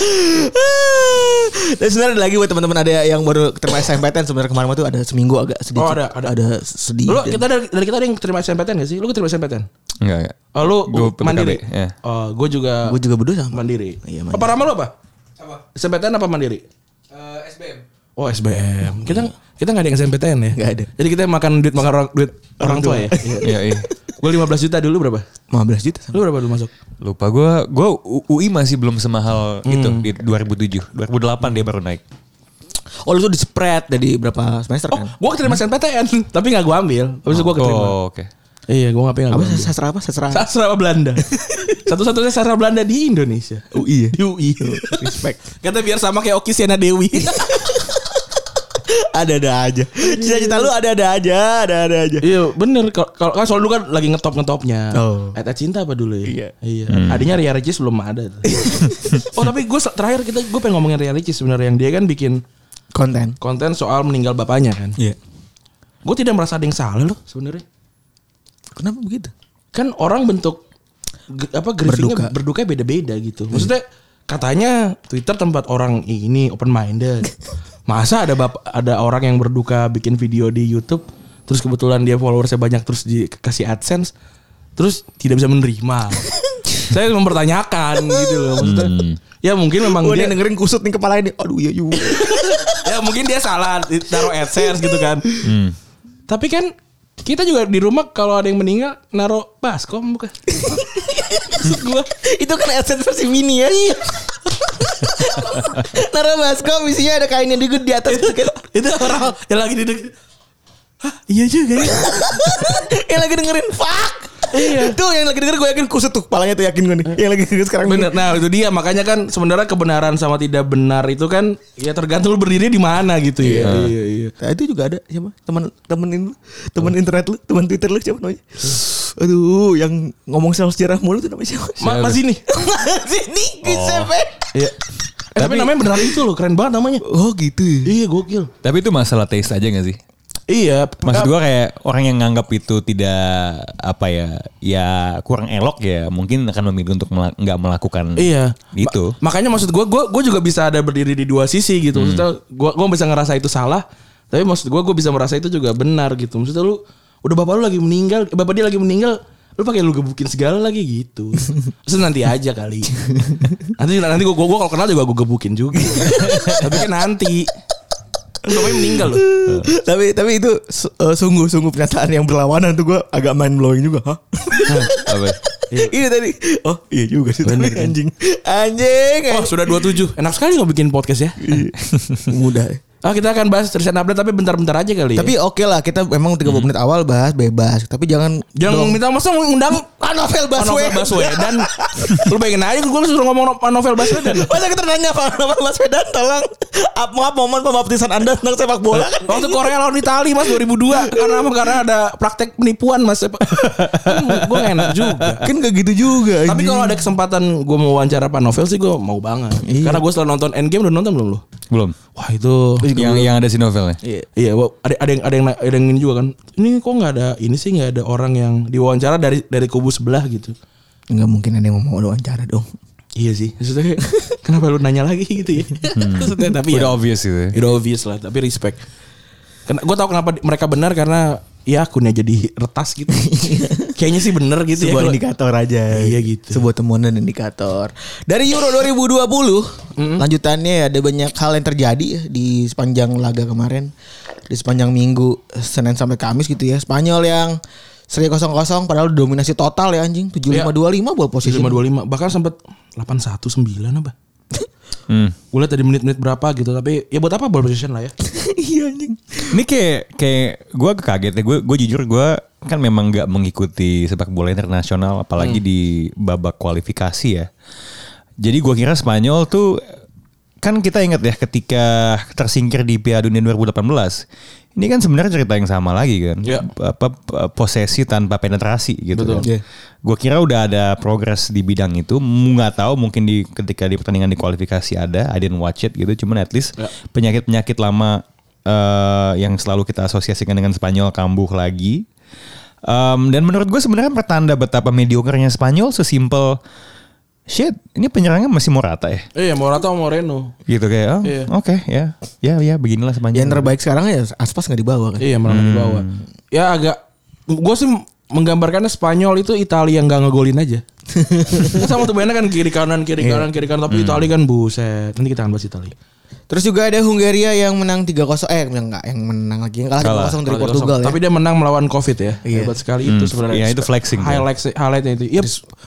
Dan sebenarnya ada lagi buat teman-teman ada yang baru terima SMPTN sebenarnya kemarin tuh ada seminggu agak sedikit. Oh, ada, ada. ada sedih. Lu kita dari, dari kita ada yang terima SMPTN gak sih? Lu terima SMPTN? Enggak, enggak. Oh lu Gua mandiri? ya. Oh gue juga Gue juga berdua sama. mandiri. Iya, Apa Rama lu apa? Apa? SMPTN apa mandiri? SBM. Oh SBM. Kita kita nggak ada yang SMPTN ya? Nggak ada. Jadi kita makan duit makan orang duit orang tua ya. Iya, iya. Gue 15 juta dulu berapa? 15 juta. Lu berapa dulu masuk? Lupa gue, gue UI masih belum semahal itu di 2007, 2008 dia baru naik. Oh lu tuh di spread dari berapa semester Oh, kan? gue keterima SNPTN, tapi nggak gue ambil. Habis itu gue keterima. Oh, oke. Iya, gue ngapain Apa nggak gue sastra apa? Sastra. Sastra Belanda. Satu-satunya sastra Belanda di Indonesia. UI ya? Di UI. Respect. Kata biar sama kayak Oki Siena Dewi. Ada-ada aja. Cita-cita lu ada-ada aja, ada-ada aja. iya, bener. Kalau kalau- kan soal dulu kan lagi ngetop-ngetopnya. Oh. Eta cinta apa dulu ya? Iya. Iya. Adinya Ria Ricis belum ada. tuh. oh, tapi gue terakhir kita gue pengen ngomongin Ria Ricis sebenarnya yang dia kan bikin Konten. konten soal meninggal bapaknya kan. Iya. Gue tidak merasa ada yang salah loh sebenarnya. Kenapa begitu? kan orang bentuk apa grievingnya berduka beda-beda gitu. Maksudnya katanya Twitter tempat orang ini open minded. Masa ada bap ada orang yang berduka bikin video di YouTube terus kebetulan dia followersnya banyak terus dikasih AdSense terus tidak bisa menerima. Saya mempertanyakan gitu loh maksudnya. Ya mungkin memang dia dengerin kusut nih kepala ini. Aduh iya juga. ya mungkin dia salah taruh AdSense gitu kan. Tapi kan kita juga di rumah kalau ada yang meninggal naruh baskom bukan? Maksud gua itu kan essence versi mini ya. Iya. Nara baskom isinya ada kainnya di di atas gitu kan. itu orang yang lagi di Hah, iya juga ya. yang lagi dengerin fuck. Iya. Tuh yang lagi denger gue yakin kusut tuh kepalanya tuh yakin gue nih. Yang lagi denger sekarang Bener. Nah, itu dia makanya kan sebenarnya kebenaran sama tidak benar itu kan ya tergantung lu berdiri di mana gitu ya. Iya, iya. Nah, itu juga ada siapa? Teman temenin teman internet lu, teman Twitter lu siapa namanya? Aduh, yang ngomong soal sejarah mulu tuh namanya siapa? Ma Mas ini. Sini Giuseppe. Iya. Eh, tapi, namanya beneran itu loh, keren banget namanya. Oh gitu. Iya, gokil. Tapi itu masalah taste aja gak sih? Iya, Maksud gue kayak orang yang nganggap itu tidak apa ya, ya kurang elok ya, mungkin akan memilih untuk nggak melakukan Iya. itu. Ma- makanya maksud gue, gue gue juga bisa ada berdiri di dua sisi gitu. Maksudnya gue gue bisa ngerasa itu salah, tapi maksud gue gue bisa merasa itu juga benar gitu. Maksudnya lu udah bapak lu lagi meninggal, eh, bapak dia lagi meninggal, lu pakai lu gebukin segala lagi gitu. Terus nanti aja kali. nanti nanti gue gue kalau kenal juga gue gebukin juga. tapi kan nanti. Kan bapaknya meninggal loh. tapi tapi itu eh, sungguh-sungguh pernyataan yang berlawanan tuh gue agak mind blowing juga. Hah? Apa? Ini tadi. Oh iya juga sih. Tapi anjing. Anjing. Oh sudah 27 Enak sekali nggak bikin podcast ya. Mudah. Ah kita akan bahas recent update tapi bentar-bentar aja kali ya. Tapi oke lah kita memang 30 menit awal bahas bebas. Tapi jangan Jangan minta masa ngundang Ah, novel Novel Baswedan. Baswedan. Lu bayangin aja gue suruh ngomong no- Novel Baswedan. Masa kita nanya Pak Novel Baswedan tolong ap- maaf momen pembaptisan Anda tentang sepak bola kan. Waktu Korea lawan Itali Mas 2002 karena apa? Karena ada praktek penipuan Mas. gue gak enak juga. Kan gak gitu juga. Tapi kalau ada kesempatan gue mau wawancara Pak Novel sih gue mau banget. Karena gue setelah nonton Endgame udah nonton belum lu? Belum. Wah itu Yang yang ada si novelnya. Iya. Iya, ada ada yang ada yang ada yang ini juga kan. Ini kok nggak ada ini sih nggak ada orang yang diwawancara dari dari kubu sebelah gitu. Enggak mungkin ada yang mau wawancara dong. Iya sih. Maksudnya kenapa lu nanya lagi gitu ya? Maksudnya tapi Udah ya, obvious itu. ya. Udah obvious lah, tapi respect. Karena gue tau kenapa mereka benar karena ya akunnya jadi retas gitu. Kayaknya sih bener gitu Sebuah ya. kalau- indikator aja. Iya gitu. Sebuah temuan dan indikator. Dari Euro 2020, lanjutannya ada banyak hal yang terjadi ya di sepanjang laga kemarin. Di sepanjang minggu Senin sampai Kamis gitu ya. Spanyol yang seri 0-0 padahal dominasi total ya anjing. 75-25 ball posisi. 525 bahkan sempat 819 apa? Hmm. Gue liat tadi menit-menit berapa gitu tapi ya buat apa ball position lah ya. Iya anjing. Ini kayak kayak gue agak kaget ya. Gue gue jujur gue kan memang nggak mengikuti sepak bola internasional apalagi di babak kualifikasi ya. Jadi gue kira Spanyol tuh kan kita ingat ya ketika tersingkir di Piala Dunia 2018 Ini kan sebenarnya cerita yang sama lagi kan. Ya. Apa posesi tanpa penetrasi gitu Betul. kan. Iya. Gue kira udah ada progres di bidang itu. Nggak tahu mungkin di ketika di pertandingan di kualifikasi ada. I didn't watch it gitu. Cuman at least Ya. penyakit-penyakit lama eh, yang selalu kita asosiasikan dengan Spanyol kambuh lagi. Em, dan menurut gue sebenarnya pertanda betapa mediokernya Spanyol sesimpel shit ini penyerangnya masih Morata ya Iya, Morata sama Moreno. gitu kayak oh, Iya. oke ya ya ya beginilah Spanyol Yang terbaik sekarang ya Aspas nggak dibawa kan. Iya, menang di bawah. Ya agak gue sih menggambarkannya Spanyol itu Italia yang gak ngegolin aja. Sama tuh mainnya kan kiri kanan kiri kanan kiri kanan tapi Italia kan buset. Nanti kita akan bahas Italia. Terus juga ada Hungaria yang menang 3-0 eh yang enggak yang menang lagi yang kalah 3-0 dari Portugal ya. Tapi dia menang melawan Covid ya. Iya. Hebat sekali itu sebenarnya. Iya, itu flexing. Highlight highlightnya itu. Iya,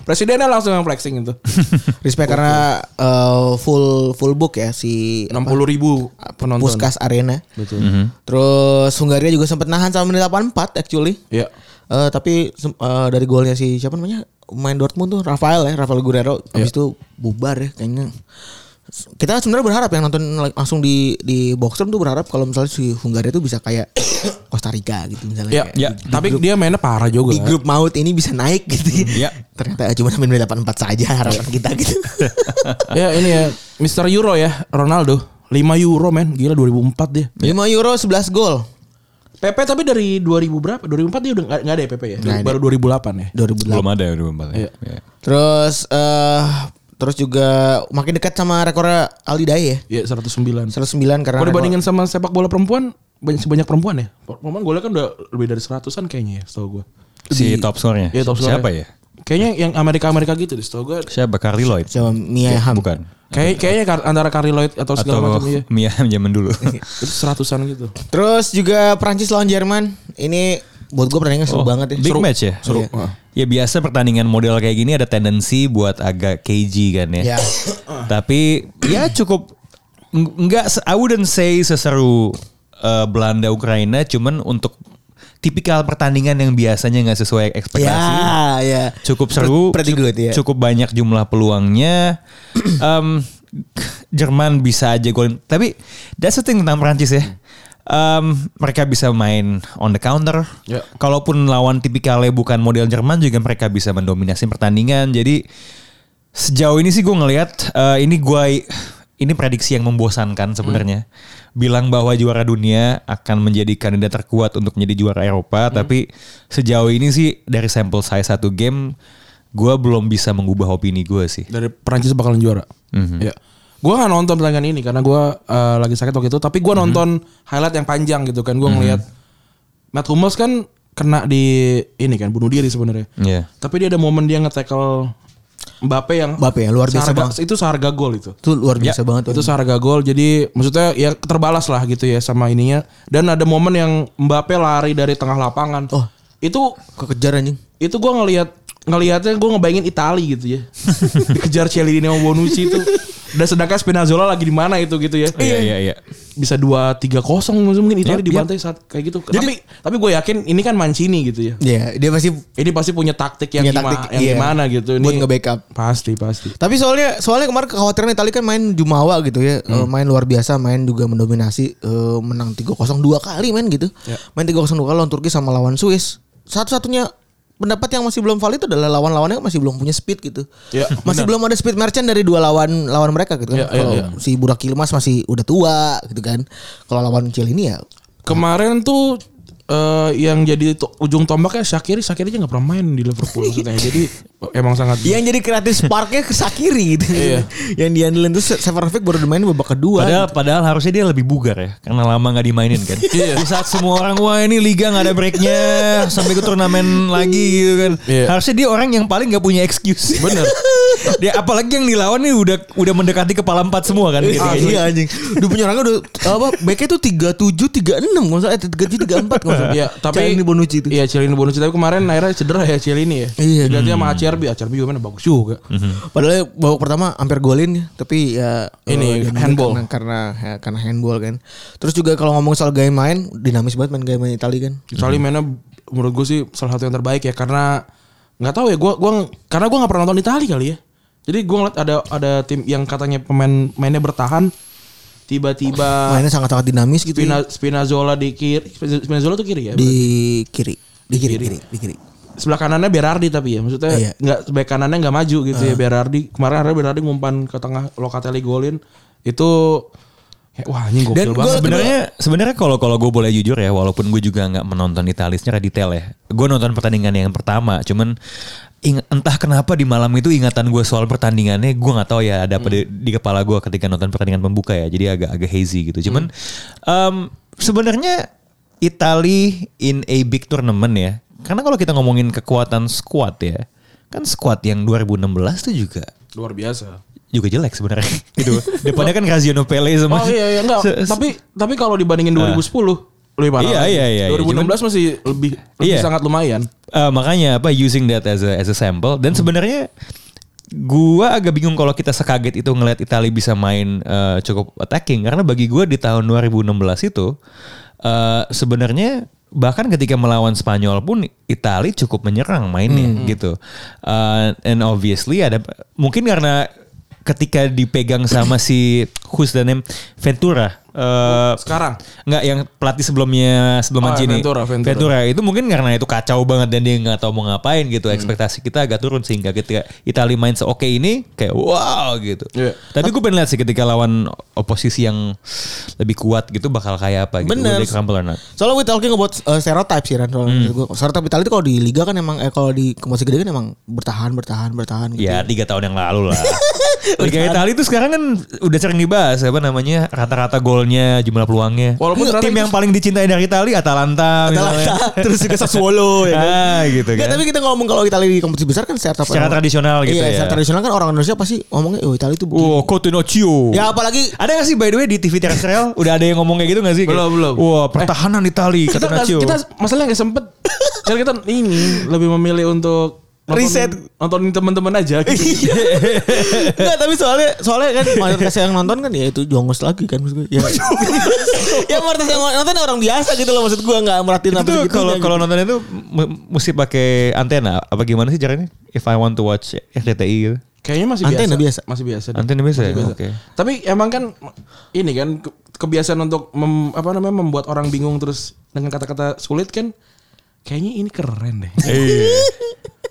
presidennya langsung yang flexing itu. Respect karena eh, full full book ya si 60 ribu penonton. Puskas Arena. Betul. Terus Hungaria juga sempat nahan sama menit 84 actually. Iya. Eh, tapi sem- eh, dari golnya si siapa namanya main Dortmund tuh Rafael ya Rafael Guerrero habis itu bubar ya kayaknya kita sebenarnya berharap yang nonton lang- langsung di di box room tuh berharap kalau misalnya si Hungaria tuh bisa kayak Costa Rica gitu misalnya Ya, ya. di- di tapi grup- dia mainnya parah juga. di grup maut ini bisa naik gitu Ya. ternyata cuma sampai menit 84 saja harapan kita gitu ya ini ya Mr. Euro ya Ronaldo 5 euro men gila 2004 dia 5 euro 11 gol PP tapi dari 2000 berapa 2004 dia udah nggak nggak ada ya PP ya ada. baru 2008 ya 2008 belum ada ya 2004 Iya. ya. terus eh terus juga makin dekat sama rekor Aldi Daye ya? Iya 109 109 karena Kalau rekor- dibandingin sama sepak bola perempuan banyak sebanyak perempuan ya? Perempuan golnya kan udah lebih dari seratusan kayaknya ya setahu gue si top score-nya? Iya, top score-nya. siapa ya? Kayaknya yang Amerika Amerika gitu deh setahu gue siapa? Carly Lloyd. Sama Mia Hamm. bukan. Kayak kayaknya antara Carly Lloyd atau segala atau macam ya Mia zaman dulu. Itu seratusan gitu. Terus juga Prancis lawan Jerman. Ini buat gue pertandingan seru banget ya. big match ya seru. Iya. ya biasa pertandingan model kayak gini ada tendensi buat agak cagey kan ya Ya. tapi ya cukup eng- enggak I wouldn't say seseru uh, Belanda Ukraina cuman untuk tipikal pertandingan yang biasanya nggak sesuai ekspektasi Ya, ya. cukup seru, Pretty good ya. cukup banyak jumlah peluangnya. Em, Jerman bisa aja golin. Tapi that's the thing tentang Prancis ya. Em, mereka bisa main on the counter. Ya. Kalaupun lawan tipikalnya bukan model Jerman juga mereka bisa mendominasi pertandingan. Jadi sejauh ini sih gue ngelihat eh, ini gue ini prediksi yang membosankan sebenarnya. Bilang bahwa juara dunia akan menjadi kandidat terkuat untuk menjadi juara Eropa, tapi sejauh ini sih dari sampel saya satu game, gue belum bisa mengubah opini gue sih. dari Perancis bakalan juara ya gue nggak nonton pertandingan ini karena gue eh, lagi sakit waktu itu tapi gue nonton highlight yang panjang gitu kan gue ngelihat Matt Hummels kan kena di ini kan bunuh diri sebenarnya Iya. tapi dia ada momen dia nge-tackle Mbappe yang Mbappe ya, luar biasa seharga- banget. itu seharga gol itu Itu luar biasa banget tuh. itu seharga gol jadi maksudnya ya terbalas lah gitu ya sama ininya dan ada momen yang Mbappe lari dari tengah lapangan Oh. itu kekejar anjing. itu gue ngelihat ngelihatnya gue ngebayangin Itali gitu ya dikejar Cielini sama Bonucci itu dan sedangkan Spinazzola lagi di mana itu gitu ya Iya iya iya. bisa dua tiga kosong mungkin Itali Yap, dibantai saat kayak gitu tapi tapi gue yakin ini kan Mancini gitu ya Iya, dia masih ini pasti punya taktik yang Punya gimana taktik, yang iya. gimana gitu ini buat nge-backup. pasti pasti Tapi soalnya soalnya kemarin kekhawatiran Italia kan main Jumawa gitu ya. Eh, main luar biasa, main juga mendominasi eh, menang 3-0 dua kali main gitu. Main 3-0 dua kali lawan Turki sama lawan Swiss. Satu-satunya pendapat yang masih belum valid itu adalah lawan-lawannya masih belum punya speed gitu. Ya, masih belum ada speed merchant dari dua lawan lawan mereka gitu kan. Ya, ya, Kalau ya. si Burak Yilmaz masih udah tua gitu kan. Kalau lawan Cil ini ya kemarin tuh eh, yang jadi to- ujung tombaknya Shakiri Shakiri aja nggak pernah main di Liverpool maksudnya jadi emang sangat yang jadi kreatif sparknya ke Sakiri gitu. Iya. yang diandelin tuh Severovic baru dimainin babak kedua. Padahal padahal harusnya dia lebih bugar ya karena lama nggak dimainin kan. Di saat semua orang wah ini liga nggak ada breaknya sampai ke turnamen lagi gitu kan. Iya. Harusnya dia orang yang paling nggak punya excuse. Bener. dia apalagi yang dilawan nih udah udah mendekati kepala empat semua kan. gitu. Ah, iya anjing. Udah punya orangnya udah apa? Backnya tuh tiga tujuh tiga enam nggak usah tiga tujuh tiga empat. Iya, tapi ini Bonucci itu. Iya, Cielini Bonucci tapi kemarin akhirnya cedera ya Cielini ya. Iya. Ganti sama Acerbi, Acerbi juga mana bagus juga. Padahal babak pertama hampir golin ya, tapi ya Ini, dia handball. karena karena, ya, karena handball kan. Terus juga kalau ngomong soal gaya main, dinamis banget main gaya main Italia kan. Kecuali mainnya menurut gue sih salah satu yang terbaik ya karena nggak tahu ya gue gua karena gue nggak pernah nonton Italia kali ya. Jadi gue ngeliat ada ada tim yang katanya pemain mainnya bertahan tiba-tiba Mainnya sangat-sangat dinamis gitu. ya. Spina, Spinazzola di kiri. Spinazzola tuh kiri ya? Di kiri. Di kiri, kiri, di kiri. sebelah kanannya Berardi tapi ya maksudnya Iya. nggak sebelah kanannya nggak maju gitu ya Berardi kemarin ada Berardi ngumpan ke tengah Locatelli golin itu ya, wah ini gokil Dan banget Sebenarnya sebenarnya kalau kalau gue boleh jujur ya, walaupun gue juga nggak menonton Italia secara detail ya. Gue nonton pertandingan yang pertama, cuman ing- entah kenapa di malam itu ingatan gue soal pertandingannya gue nggak tahu ya ada apa di, di kepala gue ketika nonton pertandingan pembuka ya. Jadi agak agak hazy gitu. Cuman em, sebenarnya Italia in a big tournament ya. Karena kalau kita ngomongin kekuatan squad ya, kan squad yang 2016 tuh juga luar biasa juga jelek sebenarnya gitu. Depannya kan Graziano Pele sama oh iya iya enggak se- tapi tapi kalau dibandingin 2010 lebih parah Iya, lagi. iya, iya, iya. 2016 masih lebih lebih Iya. sangat lumayan Eh, makanya apa using that as a as a sample dan sebenarnya gua agak bingung kalau kita sekaget itu ngelihat Italia bisa main eh, cukup attacking karena bagi gua di tahun 2016 itu eh, sebenarnya bahkan ketika melawan Spanyol pun Italia cukup menyerang mainnya gitu. Eh, and obviously ada mungkin karena ketika dipegang sama si who's the name Ventura eh, sekarang Enggak yang pelatih sebelumnya sebelum Oh, Mancini. Ventura, Ventura. itu mungkin karena itu kacau banget dan dia nggak tahu mau ngapain gitu. Ekspektasi kita agak turun sehingga ketika Italia main seoke ini kayak wow gitu. Iya. Tapi gue pengen lihat sih ketika lawan oposisi yang lebih kuat gitu bakal kayak apa gitu. Bener. Soalnya we talking about uh, stereotype sih Ran. Hmm. Stereotype Italia itu kalau di liga kan emang eh kalau di kompetisi gede kan emang bertahan bertahan bertahan gitu. Ya tiga tahun yang lalu lah. Liga Italia itu sekarang kan udah sering dibahas apa namanya rata-rata golnya jumlah peluangnya. Walaupun ternyata tim itu- yang paling dicintai dari Italia Atalanta, misalnya. Atalanta, terus juga Sassuolo ya kan. Ah, gitu Nggak, kan. tapi kita ngomong kalau Italia di kompetisi besar kan Secara emang- tradisional gitu iya, ya. secara tradisional kan orang Indonesia pasti ngomongnya oh Italia itu begini. Wow, Cotonocchio. Ya apalagi Ada gak sih by the way di TV terestrial udah ada yang ngomong kayak gitu gak sih? Belum, belum. Wah pertahanan Itali kita nggak- Cotonocchio. kita masalahnya nggak sempet karena kita ini lebih memilih untuk nonton- Riset. nontonin teman-teman aja gitu. Enggak tapi soalnya soalnya kan mayoritas yang nonton kan ya itu jongos lagi kan maksud gue. Ya, ya mayoritas yang nonton orang biasa gitu loh maksud gue nggak merhatiin apa tuh gitu. kalau kalau nonton itu mesti pakai antena apa gimana sih caranya? If I want to watch RCTI gitu. Kayaknya masih Antena biasa. biasa. Masih biasa. deh. Antena biasa ya? Masih biasa. Oke. Tapi emang kan ini kan ke- kebiasaan untuk mem- apa namanya membuat orang bingung terus dengan kata-kata sulit kan kayaknya ini keren deh. Iya.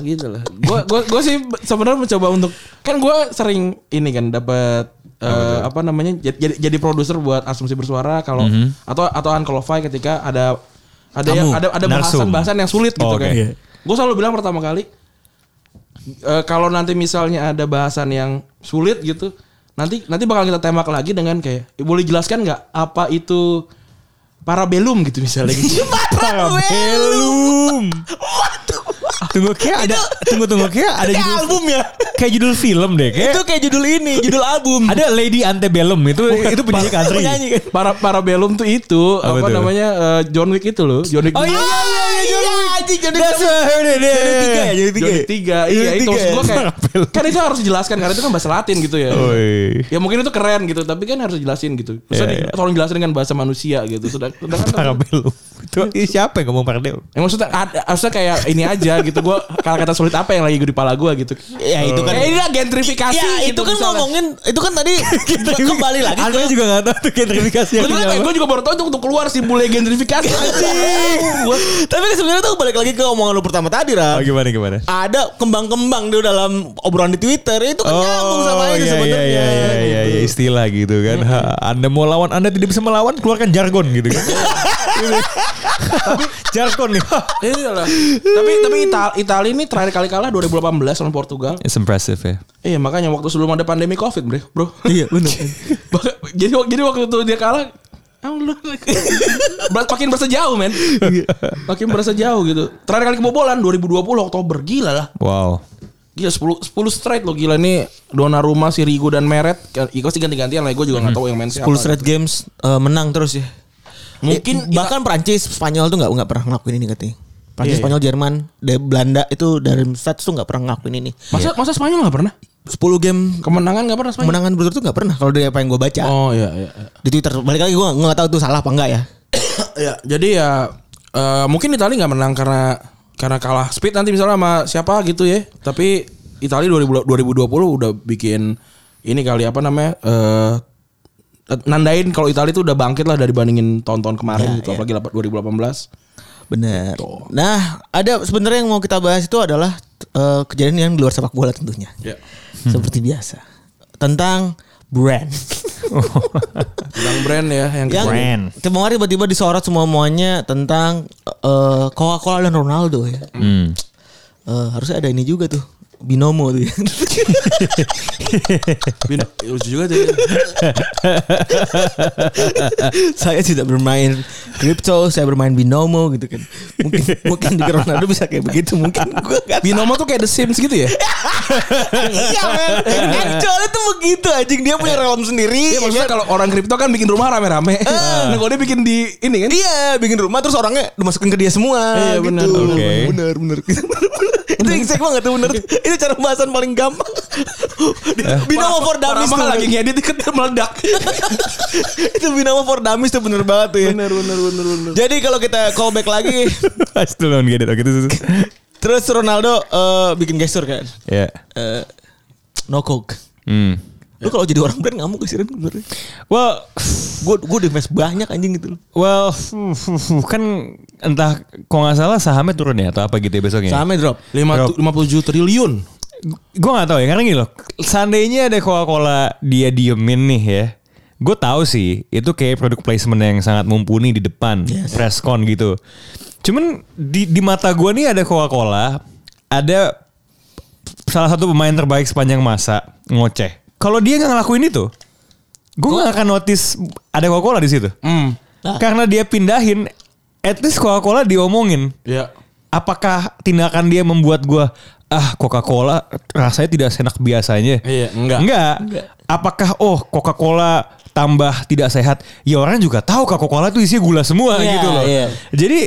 gitu lah. Gua gua gua sih sebenarnya mencoba untuk kan gua sering ini kan dapat eh, apa namanya jadi jadi, produser buat asumsi bersuara kalau atau atau unqualified ketika ada ada yang Kamu, ada ada narsum. bahasan-bahasan yang sulit gitu Oh, oke. kan. Iya. Gue selalu bilang pertama kali eh, kalau nanti misalnya ada bahasan yang sulit gitu, nanti nanti bakal kita tembak lagi dengan kayak boleh jelaskan nggak apa itu parabellum gitu misalnya gitu. Parabellum. Tunggu kayak ada tunggu tunggu kayak ada Kayak judul album ya. kayak judul film deh kayak Itu kayak judul ini, judul album. ada Lady Antebellum itu itu penyanyi country. Penyanyi kan. Para parabellum tuh itu Apa apa, namanya eh, John Wick itu loh, John Wick. Oh iya iya iya John Wick. anjing jadi That's what I heard it. Jadi tiga ya, jadi tiga. Ya? Wick tiga, Jadi iya itu tiga maksud ya? gue kayak kan itu harus dijelaskan karena itu kan bahasa Latin gitu ya. Oi. Ya mungkin itu keren gitu, tapi kan harus dijelasin gitu. Iya, iya. tolong jelasin dengan bahasa manusia gitu. Sudah, sedangkan Parabellum. Itu siapa yang ngomong parabellum? Ya maksudnya ada, maksudnya kayak ini aja gitu. Gua kata-kata sulit apa yang lagi di kepala gua gitu. Ya itu kan. Kayak ini lah gentrifikasi Ya itu gitu kan ngomongin itu kan tadi kembali lagi ke juga gak tahu tuh gentrifikasi Gue juga, apa. gua juga baru tahu itu untuk keluar simbol gentrifikasi. Gua- Tapi sebenarnya tuh balik lagi ke omongan lu pertama tadi Oh Ra. gimana gimana? Ada kembang-kembang tuh dalam obrolan di Twitter itu kan nyambung sama itu iya, sebenarnya. iya, iya, iya, iya, istilah gitu kan. Ha, anda mau lawan, Anda tidak bisa melawan, keluarkan jargon gitu kan. tapi jargon nih. Iya lah. Tapi tapi Itali, Itali ini terakhir kali kalah 2018 lawan Portugal. It's impressive ya. Iya makanya waktu sebelum ada pandemi Covid, Bro. Bro. Iya benar. Jadi jadi waktu itu dia kalah ah, lu- Ber- makin berasa jauh men. Makin berasa jauh gitu. Terakhir kali kebobolan 2020 Oktober. Gila lah. Wow. gila 10 10 straight loh gila. Nih Donnarumma Sirigu dan Meret. Iko sih ganti-gantian lah gue juga nggak tahu yang main siapa. 10 straight games eh, menang terus ya. Mungkin Eh, bahkan Prancis, Spanyol tuh nggak nggak pernah ngelakuin ini katanya. Prancis, Iya, Spanyol, Jerman, dari Belanda itu dari stats tuh nggak pernah ngelakuin ini. masa masa Spanyol nggak pernah 10 game kemenangan nggak pernah Spanyol kemenangan berturut tuh nggak pernah kalau dari apa yang gue baca oh iya iya, iya. di Twitter. Balik lagi gue nggak tahu tuh salah apa enggak ya. ya jadi ya eh, mungkin Italia nggak menang karena karena kalah speed nanti misalnya sama siapa gitu ya tapi Italia 2000 2020 udah bikin ini kali apa namanya eh nandain kalau Italia itu udah bangkit lah dari bandingin tahun-tahun kemarin Ya, gitu, ya. apalagi 2018. Bener. Nah, ada sebenarnya yang mau kita bahas itu adalah eh, kejadian yang di luar sepak bola tentunya. Ya. Seperti biasa. Tentang brand. Tentang brand ya yang yang Brand. kemarin tiba-tiba disorot semua muanya tentang eh, Coca-Cola dan Ronaldo ya. Hmm. Eh, harusnya ada ini juga tuh. Binomo tuh ya. Bin, lucu juga tuh. ya. saya tidak bermain crypto, saya bermain binomo gitu kan. Mungkin mungkin juga Ronaldo bisa kayak begitu, mungkin gua gak Binomo tuh kayak The Sims gitu ya? Iya men tuh begitu anjing Dia punya realm sendiri Iya maksudnya kalau orang kripto kan bikin rumah rame-rame. Nah kalau dia bikin di ini kan? Iya bikin rumah Terus orangnya dimasukin ke dia semua Iya, gitu. benar. Oke. Bener bener Itu yang saya banget tuh bener Itu cara pembahasan paling gampang Binomo for Dummies Parah tuh lagi ngedit dikit meledak. Itu Binomo for Dummies tuh bener banget tuh ya bener bener bener bener. Jadi kalau kita callback lagi Still don't get it. Oke, terus. Ronaldo eh, bikin gestur kan Ya. Eh, No coke Hmm. Lu kalau jadi orang brand ngamuk gak sih Ren? Well, Gue gue invest banyak anjing gitu loh. well, kan entah kok nggak salah sahamnya turun ya atau apa gitu ya besoknya. Sahamnya drop. Lima Drop. 57 triliun. Gue gak tahu ya karena gini loh. Seandainya ada Coca-Cola dia diemin nih ya. Gue tahu sih itu kayak produk placement yang sangat mumpuni di depan Yes. press con gitu. Cuman di di mata gue nih ada Coca-Cola, ada salah satu pemain terbaik sepanjang masa ngoceh. Kalau dia nggak ngelakuin itu, gue nggak akan notice ada Coca-Cola di situ. Hmm. Nah. Karena dia pindahin, at least Coca-Cola diomongin Ya. apakah tindakan dia membuat gua ah Coca-Cola rasanya tidak senak biasanya? Iya, enggak. Enggak. Apakah oh Coca-Cola tambah tidak sehat? Ya orang juga tahu Coca-Cola itu isinya gula semua Iya, gitu loh. iya. Jadi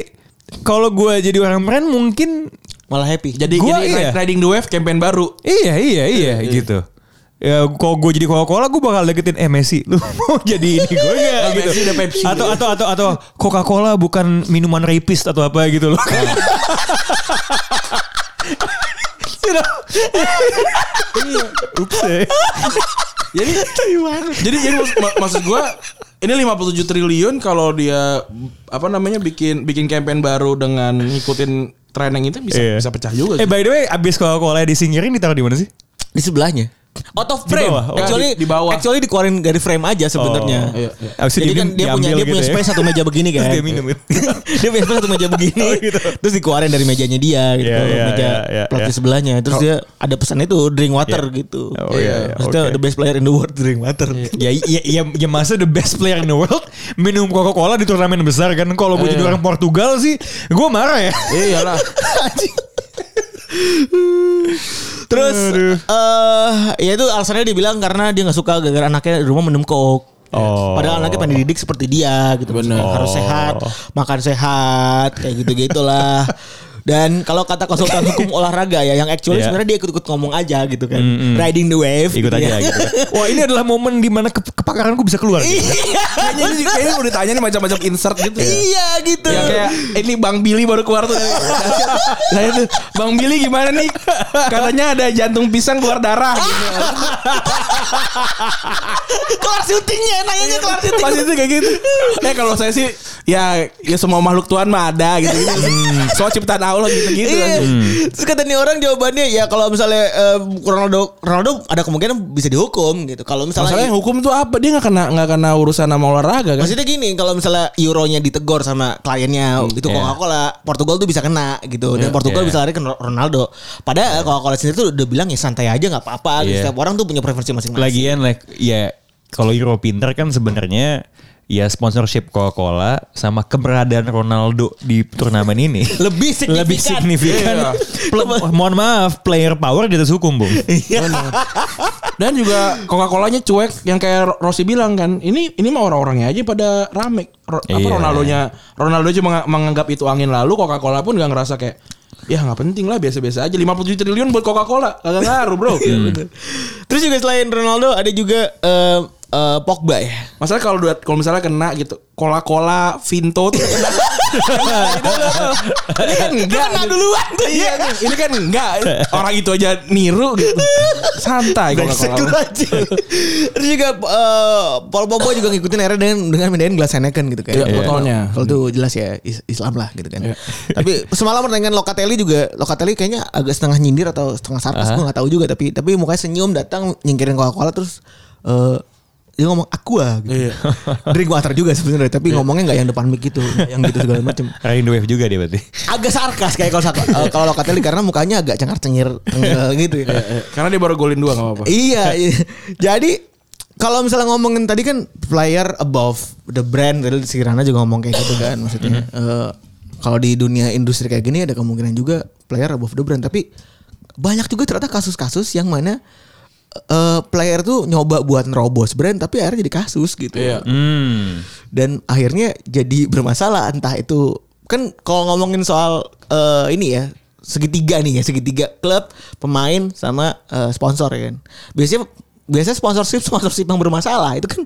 kalau gua jadi orang brand mungkin Malah happy. Jadi Gua jadi iya. riding the wave campaign baru. iya iya iya gitu. Ya kalau gue jadi Coca-Cola gue bakal deketin eh Messi lu mau jadi ini gue enggak Oh, gitu. Messi udah Pepsi. Atau atau atau atau Coca-Cola bukan minuman rapist atau apa gitu loh. Know? Ups ya. Jadi jadi jadi mak- mak- maksud gua ini 57 triliun kalau dia apa namanya bikin bikin campaign baru dengan ngikutin tren yang itu bisa Iya. bisa pecah juga. Eh by the way abis Coca-Cola disingkirin ditaruh di mana sih? Di sebelahnya. Out of Di frame. bawah, oh. Actually Di- di bawah. Actually dikeluarin dari frame aja sebenarnya. Oh. Iya, iya. Abis itu Jadi kan di- dia punya dia punya gitu ya. space satu meja begini kan. Dia minum gitu. dia punya space satu meja begini. Oh, gitu. Terus dikeluarin dari mejanya dia gitu. Iya, iya, meja iya, iya, pelatih iya. sebelahnya. Terus dia ada pesan itu drink water gitu. Oh, iya, iya, Maksudnya oke. the best player in the world drink water. ya, ya, ya, ya masa the best player in the world minum Coca-Cola di turnamen besar kan kalau gue jadi Iya. orang Portugal sih gue marah ya Iya lah. Terus eh ya itu alasannya dibilang karena dia nggak suka gara-gara anaknya di rumah minum coke. Oh. Padahal anaknya pengen dididik seperti dia gitu. Bener. Harus sehat, makan sehat, kayak gitu-gitulah. Dan kalau kata konsultan hukum olahraga ya yang actually Iya. sebenarnya dia ikut-ikut ngomong aja gitu kan. Mm-mm. Riding the wave. ikut gitu aja ya. gitu kan. wah ini adalah momen di mana ke kepakaran gue bisa keluar gitu. Iya. Kayaknya ini kayaknya udah ditanya nih macam-macam insert gitu. ya. Iya gitu. Yang kayak ini Bang Billy baru keluar tuh. Saya tuh Bang Billy gimana nih? Katanya ada jantung pisang keluar darah. Gitu. kelar syutingnya nanyanya kelar syuting. Pas itu kayak gitu. Ya kalau saya sih ya ya semua makhluk Tuhan mah ada gitu. gitu. Soal ciptaan Allah gitu-gitu. Iya. kan. Terus kata nih orang jawabannya ya kalau misalnya eh, Ronaldo Ronaldo ada kemungkinan bisa dihukum gitu. Kalau misalnya Masalahnya hukum tuh apa? Dia nggak kena nggak kena urusan sama olahraga kan? Maksudnya gini, kalau misalnya euronya ditegor sama kliennya itu iya. Coca-Cola, Portugal tuh bisa kena gitu. Dan Iya, Portugal iya. bisa lari ke Ronaldo. Padahal Coca-Cola sendiri tuh udah bilang ya santai aja nggak apa-apa. gitu. Iya. Setiap orang tuh punya preferensi masing-masing. lagian like ya kalau Euro pinter kan sebenarnya ya sponsorship Coca-Cola sama keberadaan Ronaldo di turnamen ini Lebih signifikan. lebih signifikan. Iya. Ple- mohon maaf, player power di atas hukum, Bung. Iya. Dan juga Coca-Colanya cuek yang kayak Rossi bilang kan. Ini ini mah orang-orangnya aja pada rame. Ro- apa Iya. Ronaldonya Ronaldo cuma menganggap itu angin lalu Coca-Cola pun gak ngerasa kayak ya nggak penting lah biasa-biasa aja 57 triliun buat Coca-Cola kagak ngaruh bro Terus juga selain Ronaldo ada juga eh, eh, Pogba ya. masalah kalau duet kalau misalnya kena gitu Coca-Cola Vinto tuh kena. ini kan enggak. Kena duluan tuh. Iya, ini kan enggak. Orang itu aja niru gitu. Santai kalau aja. Terus juga eh, Paul Pogba juga ngikutin era dengan dengan mindahin gelas Heineken gitu kan. Iya, botolnya. Kalau itu jelas ya is- Islam lah gitu kan. Iya. Tapi semalam pertandingan Locatelli juga Locatelli kayaknya agak setengah nyindir atau setengah sarkas gue nggak tahu juga tapi tapi mukanya senyum datang nyingkirin Coca-Cola terus eh dia ngomong aqua gitu. Iya. Drink water juga sebenarnya tapi ngomongnya nggak yang depan mic gitu, yang gitu segala macam. The wave juga dia berarti. Agak sarkas kayak kalau eh, kalau Locatelli karena mukanya agak cengar-cengir gitu ya. Eh, Karena dia baru golin dua gak apa-apa. Iya, iya. Jadi kalau misalnya ngomongin tadi kan player above the brand, tadi si Rana juga ngomong kayak gitu kan maksudnya. Eh, kalau di dunia industri kayak gini ada kemungkinan juga player above the brand, tapi banyak juga ternyata kasus-kasus yang mana eh, player tuh nyoba buat nerobos brand tapi akhirnya jadi kasus gitu. Iya. Hmm. Dan akhirnya jadi bermasalah entah itu kan kalau ngomongin soal eh, ini ya segitiga nih ya segitiga klub pemain sama eh, sponsor ya kan biasanya biasanya sponsorship sponsorship yang bermasalah itu kan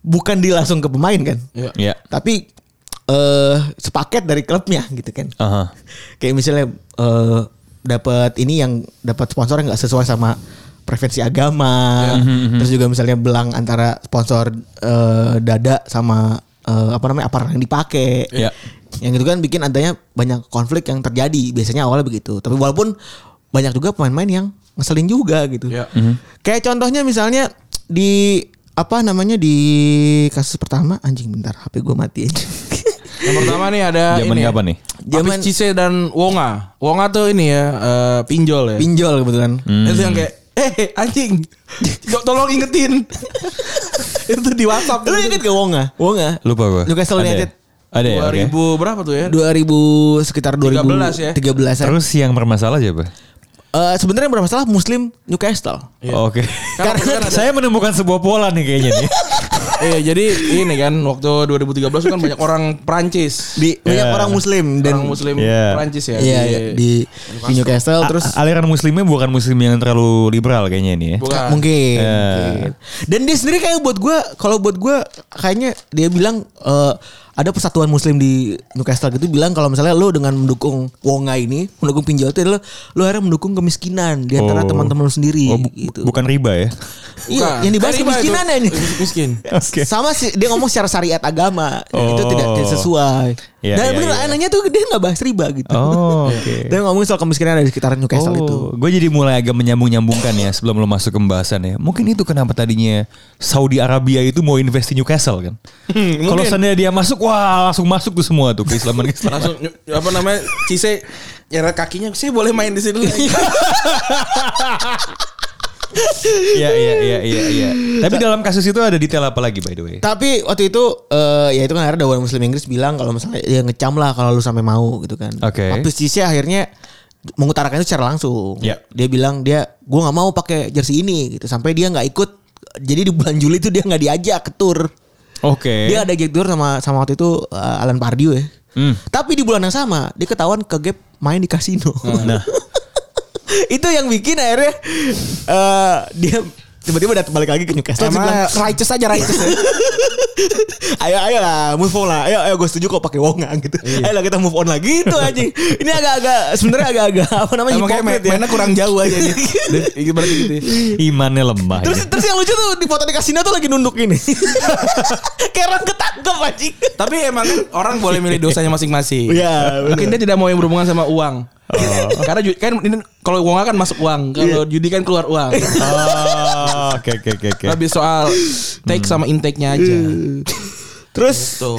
bukan di langsung ke pemain kan Iya. Ya. tapi eh sepaket dari klubnya gitu kan Aha. kayak misalnya eh dapat ini yang dapat sponsor yang nggak sesuai sama preferensi agama terus juga misalnya belang antara sponsor eh, dada sama eh, apa namanya apa yang dipakai Iya. yang itu kan bikin adanya banyak konflik yang terjadi biasanya awalnya begitu tapi walaupun banyak juga pemain-pemain yang ngeselin juga gitu Iya. kayak contohnya misalnya di apa namanya di kasus pertama anjing bentar HP gue mati aja Yang pertama nih ada Zaman ini. kapan nih? Zaman Cise dan Wonga. Wonga tuh ini ya eh, pinjol ya. pinjol kebetulan Itu yang kayak eh anjing. Jok, Tolong ingetin. itu di WhatsApp. lu inget gak Wonga Wonga Lupa gue. Newcastle Ada ya? United. Ada ya? oke. 2000 berapa tuh ya? 2000 sekitar 13 ya? 2013 ya. Terus yang bermasalah siapa? Eh, sebenarnya yang bermasalah Muslim Newcastle. Oh, Oke. Karena- karena saya menemukan sebuah pola nih kayaknya nih. Iya, jadi ini kan waktu 2013 kan banyak orang Prancis. Di banyak Ya. orang Muslim dan orang muslim Iya. Prancis ya. Iya, iya, di, di Newcastle terus A- aliran muslimnya bukan muslim yang terlalu liberal kayaknya ini ya. Bukan. mungkin, Ya. mungkin. Dan dia sendiri kayak buat gue, kalau buat gue kayaknya dia bilang eh, ada persatuan Muslim di Newcastle gitu bilang kalau misalnya lo dengan mendukung Wonga ini, mendukung pinjol itu lo lo akhirnya mendukung kemiskinan di antara Oh. teman-teman lo sendiri Oh, bu- gitu. Bukan riba ya? Iya, yang dibahas riba kemiskinan itu. ya ini. Miskin. Oke. Sama sih dia ngomong secara syariat agama Oh. itu tidak, tidak sesuai. Iya, Dan iya, bener anehnya tuh dia nggak bahas riba gitu. Oh, oke. Dia ngomongin soal kemiskinan ada di sekitaran Newcastle itu. Oh, gue jadi mulai agak menyambung-nyambungkan ya sebelum lo masuk ke pembahasan ya. Mungkin itu kenapa tadinya Saudi Arabia itu mau invest di Newcastle kan. Kalau seandainya dia masuk, wah langsung masuk tuh semua tuh keislaman keislaman. Langsung apa namanya? Cise nyeret kakinya, saya boleh main di sini. Iya iya iya iya iya. Tapi dalam kasus itu ada detail apa lagi by the way? Tapi waktu itu eh, ya itu kan akhirnya Dewan Muslim Inggris bilang kalau misalnya ya ngecam lah kalau lu sampai mau gitu kan. Oke. Tapi Cisse akhirnya mengutarakan itu secara langsung. Ya. Dia bilang dia gua nggak mau pakai jersey ini gitu sampai dia nggak ikut. Jadi di bulan Juli itu dia nggak diajak ke tour. Oke. Dia ada gig tour sama sama waktu itu eh, Alan Pardew ya. Hmm. Tapi di bulan yang sama dia ketahuan ke gap main di kasino. Nah. itu yang bikin akhirnya eh, dia tiba-tiba datang balik lagi ke Newcastle. terus bilang, Emang righteous aja righteous ya. ayo ayo lah move on lah ayo ayo gue setuju kok pakai wonga gitu ayo lah kita move on lagi itu aja ini agak-agak sebenarnya agak-agak apa namanya Emang hipokrit main- ya mainnya kurang jauh aja nih. Berarti gitu. ya. Imannya lemah. terus ya. terus yang lucu tuh di foto di kasino tuh lagi nunduk ini kayak orang ketangkep anjing Tapi emang kan orang boleh milih dosanya masing-masing. Iya, Mungkin dia tidak mau yang berhubungan sama uang. Karena ju- kan kalau uang kan masuk uang, kalau judi kan keluar uang. Oh, Oke oke oke oke. Lebih soal take sama intake-nya aja. terus Tuh.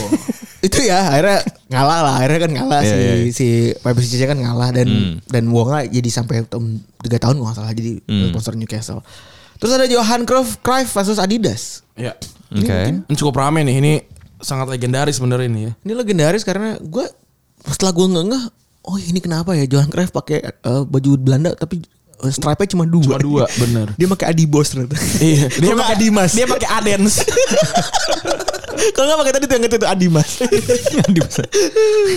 itu ya akhirnya ngalah lah akhirnya kan ngalah Iya, si iya, iya. si PPCC kan ngalah dan dan Wonga jadi sampai tahun tiga tahun nggak salah jadi sponsor Newcastle terus ada Johan Cruyff Cruyff versus Adidas Ya. Oke. Ini cukup rame nih. Ini sangat legendaris sebenarnya ini ya. Ini legendaris karena gue setelah gue ngeh oh ini kenapa ya Johan Cruyff pakai eh, baju Belanda tapi stripe-nya cuma dua. Cuma dua, bener. Dia pakai Adibos ternyata. Iya, Dia pakai Adimas. Dia pakai Adens. Kalau nggak pakai tadi tuh yang itu tuh Adimas.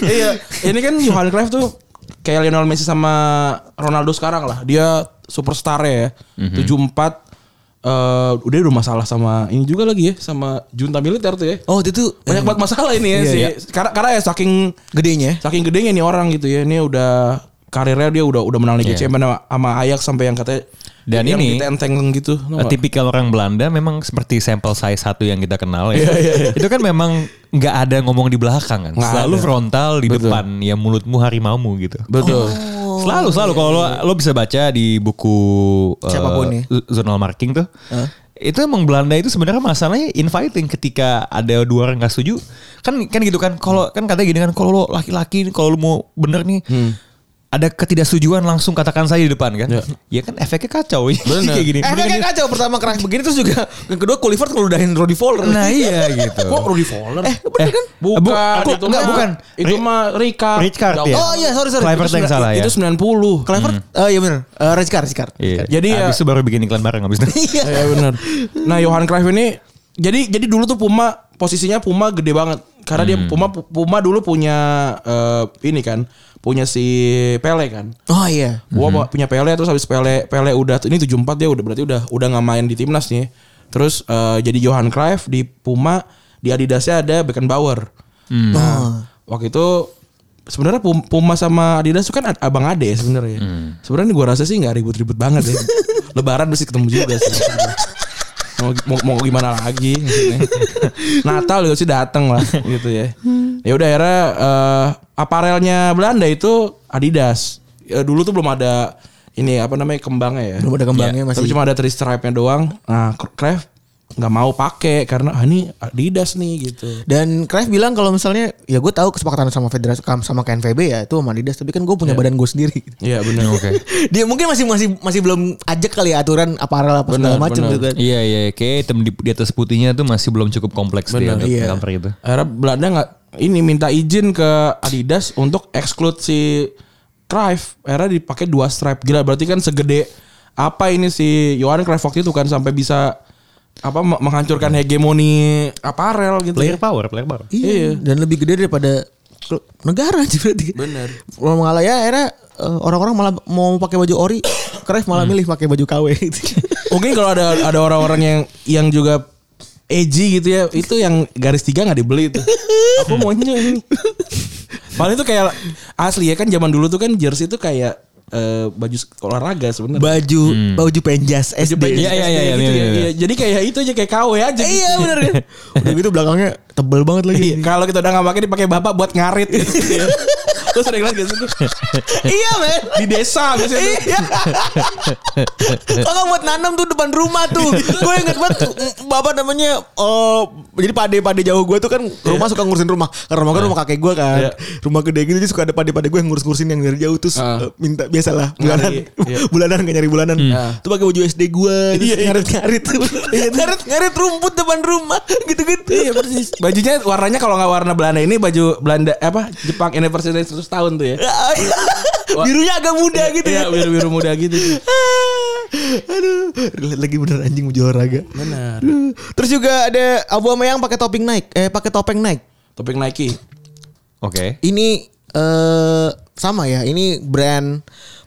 iya, ini kan Johan Cruyff tuh kayak Lionel Messi sama Ronaldo sekarang lah. Dia superstar ya. 74 eh, eh udah udah masalah sama ini juga lagi ya sama junta militer tuh ya. Oh itu Banyak banget masalah ini ya Iya, sih. iya. Karena karena ya saking gedenya. saking gedenya nih orang gitu ya. Ini udah karirnya dia udah udah menang Liga Iya. Champions sama, sama Ajax sampai yang katanya Dan yang ini- ditenteng gitu. tipikal orang Belanda memang seperti sampel size satu yang kita kenal Iya, ya. Itu kan memang nggak ada ngomong di belakang kan. Nggak Selalu ada. frontal di Betul. depan ya mulutmu harimaumu gitu. Betul. Selalu selalu kalau lo, lo bisa baca di buku eh, Siapa pun ya. Journal Marking tuh. Itu emang Belanda itu sebenarnya masalahnya infighting ketika ada dua orang nggak setuju. Kan kan gitu kan. Kalau kan katanya gini kan kalau lo laki-laki nih, kalau lo mau bener nih ada ketidaksetujuan langsung katakan saya di depan kan. Ya. Ya, kan efeknya kacau. Bener. kayak gini. Eh kayak kacau pertama keras begini terus juga yang kedua Kulivert ngeludahin Roddy Fowler. Nah iya gitu. Kok Rudy Fowler? Eh bener kan? Bukan, Bu- aku- itu enggak, mah- bukan. Itu mah Ricard. Ricard, ya. Oh iya sorry sorry. Kluivert Itu yang sembilan- salah ya. Itu 90. Kluivert eh iya bener. Eh Rijkaard Rijkaard. Iya. Jadi ya- Habis itu baru bikin iklan bareng habis itu. Iya. Iya benar. Nah, Johan Cruyff ini jadi jadi dulu tuh Puma posisinya Puma gede banget. Karena dia Puma Puma dulu punya eh, ini kan, punya si Pele kan. Oh iya. Gua bawa- punya Pele terus habis Pele Pele udah ini 74 dia udah berarti udah udah nggak main di timnas nih. Terus eh, jadi Johan Cruyff di Puma di Adidasnya ada Beckenbauer. Nah, waktu itu sebenarnya Pum- Puma sama Adidas itu kan abang ade ya sebenarnya. Sebenarnya gua rasa sih nggak ribut-ribut banget ya. Lebaran mesti ketemu juga sih. mau, mau, mau gimana lagi. Natal juga sih dateng lah gitu ya. Ya udah akhirnya eh, aparelnya Belanda itu Adidas. Ya, dulu tuh belum ada ini apa namanya kembangnya ya. Belum ada kembangnya masih. Tapi cuma ada three stripe-nya doang. Nah, Cruyff nggak mau pakai karena ah, ini Adidas nih gitu. Dan Cruyff bilang kalau misalnya ya gue tahu kesepakatan sama federasi sama KNVB ya itu sama Adidas tapi kan gue punya badan gue sendiri. Iya benar. Oke. Dia mungkin masih masih masih belum ajak kali ya aturan aparel apa segala macam benar. gitu kan. Iya iya kayak hitam di, di atas putihnya tuh masih belum cukup kompleks dia Benar, untuk iya. cover itu. Akhirnya Belanda nggak ini minta izin ke Adidas untuk exclude si Cruyff. Akhirnya dipakai dua stripe. Gila berarti kan segede apa ini si Johan Cruyff waktu itu kan sampai bisa apa me- menghancurkan hegemoni aparel gitu. Player ya. power, player power. Iya. Dan lebih gede daripada negara sih berarti. Bener. Kalau ngalah ya akhirnya eh, orang-orang malah mau pakai baju ori, Cruyff malah milih pakai baju KW gitu. Mungkin kalau ada ada orang-orang yang yang juga edgy gitu ya, itu yang garis tiga nggak dibeli itu. Aku maunya ini. Paling itu kayak asli ya kan zaman dulu tuh kan jersey itu kayak eh, baju olahraga sebenarnya. baju baju penjas SD. Baju Iya, iya, iya, SD iya, gitu iya, ya. iya. Iya, Jadi kayak itu aja kayak KW aja. gitu. Iya bener kan. Udah gitu belakangnya tebel banget lagi. Iya, Kalau kita udah nggak pakai dipakai bapak buat ngarit gitu. Lu sering lihat gak sih? iya men. Di desa biasanya. Iya. Kalau buat nanam tuh depan rumah tuh. gue inget banget bapak namanya oh jadi pade-pade jauh gue tuh kan rumah suka ngurusin rumah. Karena rumah kan rumah kakek gue kan. Iya. Rumah gede gitu jadi suka ada pade-pade gue yang ngurus-ngurusin yang dari jauh terus Ah. eh, minta biasalah bulanan. Iya. bulanan gak nyari bulanan. Tuh pakai baju SD gue Iya, iya. ngarit-ngarit. ngarit-ngarit rumput depan rumah gitu-gitu. Iya persis. Bajunya warnanya kalau nggak warna Belanda ini baju Belanda apa Jepang anniversary 100 tahun tuh ya. Birunya agak muda gitu ya. Iya biru biru muda gitu. Aduh, lagi bener anjing mau olahraga. Benar. Terus juga ada Aubameyang pakai topeng naik, eh pakai topeng naik. Topeng Nike. Oke. Ini eh sama ya, ini brand